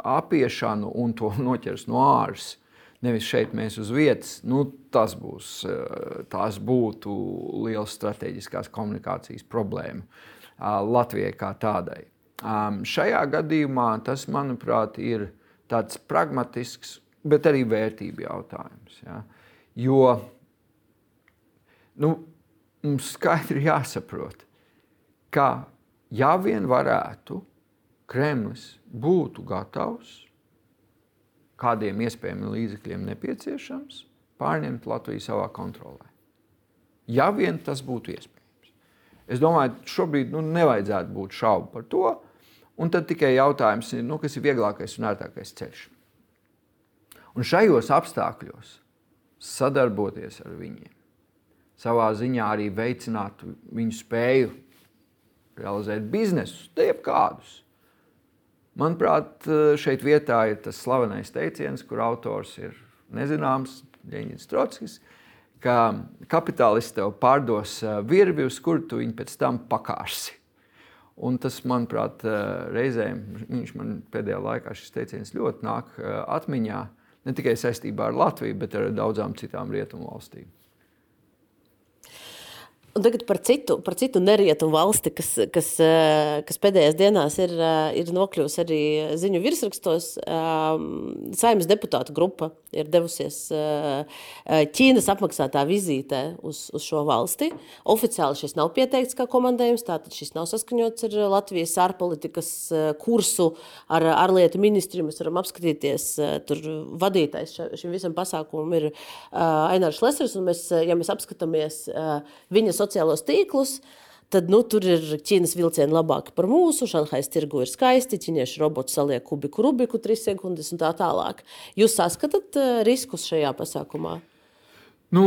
Speaker 2: apiešanu un to noķers no ārpuses, nevis šeit mēs uz vietas, nu, tas, būs, eh, tas būtu liels strateģiskās komunikācijas problēma eh, Latvijai kā tādai. Šajā gadījumā tas, manuprāt, ir tāds pragmatisks, bet arī vērtību jautājums. Ja? Jo nu, mums skaidri jāsaprot, ka ja vien varētu Kremlis būtu gatavs kādiem iespējamiem līdzekļiem nepieciešams pārņemt Latviju savā kontrolē. Ja vien tas būtu iespējams. Es domāju, ka šobrīd nu, nevajadzētu būt šaubu par to. Un tad tikai jautājums ir, nu, kas ir vieglākais un ērtākais ceļš. Un šajos apstākļos sadarboties ar viņiem, savā ziņā arī veicināt viņu spēju realizēt biznesus, tie kādus. Manuprāt, šeit vietā ir tas slavenais teiciens, kur autors ir nezināms, Ļeņģins Trotskis, ka kapitālists tev pārdos virvi, uz kuru tu viņu pēc tam pakārsi. Un tas, manuprāt, reizēm viņš man pēdējā laikā šis teiciens ļoti nāk atmiņā, ne tikai saistībā ar Latviju, bet ar daudzām citām rietumu valstīm.
Speaker 1: Un tagad par citu, par citu nerietumu valsti, kas, kas, eh, kas pēdējās dienās ir, eh, ir nokļuvusi arī ziņu virsrakstos. Ehm, Saimnes deputātu grupa ir devusies eh, Ķīnas apmaksātā vizītē uz, uz šo valsti. Oficiāli šis nav pieteikts kā komandējums, tātad šis nav saskaņots ar Latvijas ārpolitikas kursu, ar ārlietu ministriju. Mēs varam apskatīties, tur vadītājs šim visam pasākumam ir Ainārs Lesers, un mēs, ja mēs apskatāmies viņa sociālos tīklus, tad nu, tur ir Ķīnas vilcieni labāki par mūsu. Šanhajas tirgu ir skaisti, ķīniešu robots saliek kubiku, rubiku, trīs sekundes un tā tālāk. Jūs saskatāt uh, riskus šajā pasākumā?
Speaker 2: Nu,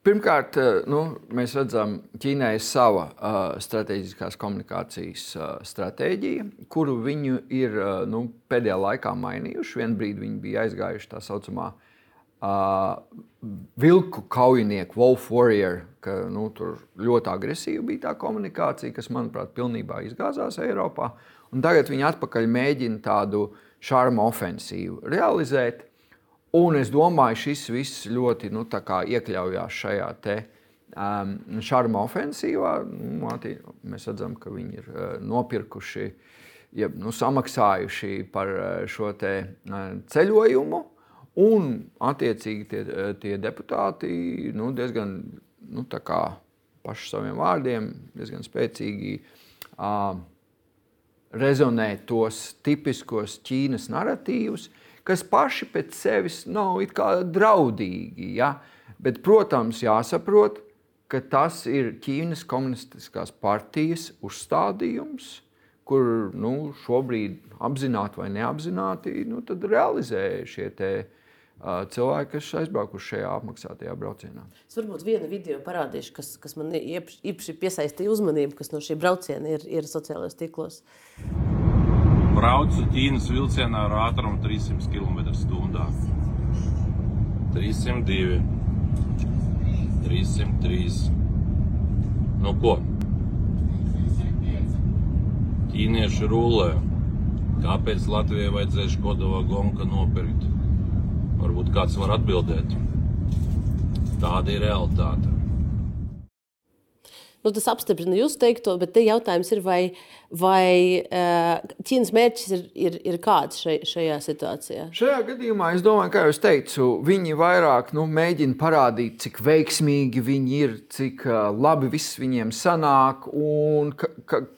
Speaker 2: Pirmkārt, nu, mēs redzam, Ķīnai ir sava uh, strateģiskās komunikācijas uh, stratēģija, kuru viņi ir uh, nu, pēdējā laikā mainījuši. Vienu brīdi viņi bija aizgājuši tā saucamā uh, uh, vilku kaujinieku, Wolf Warrior, ka nu, tur ļoti agresīva bija tā komunikācija, kas, manuprāt, pilnībā izgāzās Eiropā. Un tagad viņi atpakaļ mēģina tādu šarmu ofensīvu realizēt. Un es domāju, šis viss ļoti nu, iekļaujās šajā te, um, šarma ofensīvā. Nu, mēs redzam, ka viņi ir uh, nopirkuši, ja, nu, samaksājuši par uh, šo te, uh, ceļojumu. Un, attiecīgi, tie, tie deputāti nu, diezgan nu, paši saviem vārdiem, diezgan spēcīgi uh, rezonē tos tipiskos Ķīnas narratīvus, kas paši pēc sevis nav draudīgi. Ja? Bet, protams, jāsaprot, ka tas ir Ķīnas komunistiskās partijas uzstādījums, kur nu, šobrīd apzināti vai neapzināti nu, realizē šie uh, cilvēki, kas aizbraukuši šajā apmaksātajā braucienā.
Speaker 1: Es varbūt vienu video parādīšu, kas, kas man īpaši piesaistīja uzmanību, kas no šī brauciena ir, ir sociālajos tīklos.
Speaker 4: Braucu Ķīnas vilcienā ar ātrumu 300 km/h. 302, 303. Nu ko? Ķīnieši rulē. Kāpēc Latvijai vajadzēja Škodovā gonka nopirkt? Varbūt kāds var atbildēt. Tāda ir realitāte.
Speaker 1: Nu, tas apstiprina jūsu teikto, bet te jautājums ir, vai, vai Ķīnas mērķis ir, ir, ir kāds šai, šajā situācijā?
Speaker 2: Šajā gadījumā es domāju, kā jau teicu, viņi vairāk nu, mēģina parādīt, cik veiksmīgi viņi ir, cik labi viss viņiem sanāk un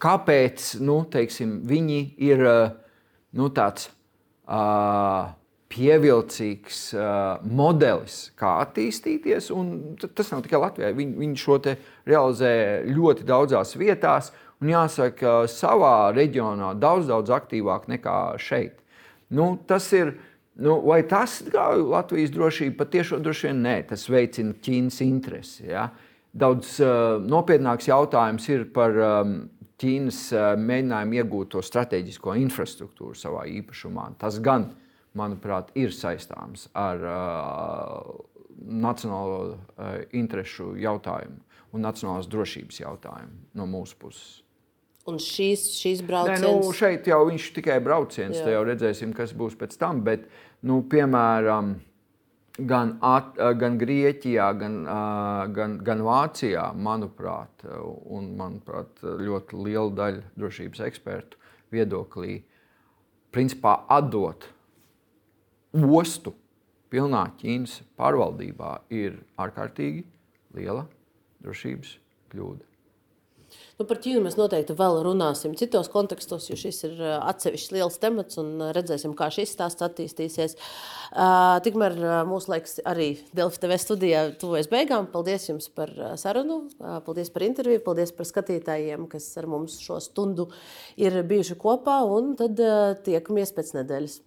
Speaker 2: kāpēc nu, teiksim, viņi ir nu, tāds. Uh, pievilcīgs uh, modelis, kā attīstīties. Tas nav tikai Latvijai. Viņi, viņi šo realizē ļoti daudzās vietās, un jāsaka, savā reģionā daudz, daudz aktīvāk nekā šeit. Nu, tas ir. Nu, vai tas grauj Latvijas drošību? Patiešām droši vien nē, tas veicina Ķīnas interesi. Ja? Daudz uh, nopietnāks jautājums ir par um, Ķīnas uh, mēģinājumu iegūt to strateģisko infrastruktūru savā īpašumā. Tas gan ir manuprāt, ir saistāms ar uh, nacionālo uh, interesu jautājumu un nacionālās drošības jautājumu no mūsu puses.
Speaker 1: Un šīs, šīs brauciens...
Speaker 2: Nē, nu, šeit jau viņš tikai brauciens, te jau redzēsim, kas būs pēc tam. Bet, nu, piemēram, gan, at, gan Grieķijā, gan, gan, gan Vācijā, manuprāt, un manuprāt, ļoti liela daļa drošības ekspertu viedoklī, principā atdot ostu pilnā Ķīnas pārvaldībā ir ārkārtīgi liela drošības kļūda.
Speaker 1: Nu, par Ķīnu mēs noteikti vēl runāsim citos kontekstos, jo šis ir atsevišķs liels temats un redzēsim, kā šis stāsts attīstīsies. Uh, tikmēr mūsu laiks arī Delfi TV studijā tuvojas beigām. Paldies jums par sarunu, paldies par interviju, paldies par skatītājiem, kas ar mums šo stundu ir bijuši kopā, un tad uh, tiekamies pēc nedēļas.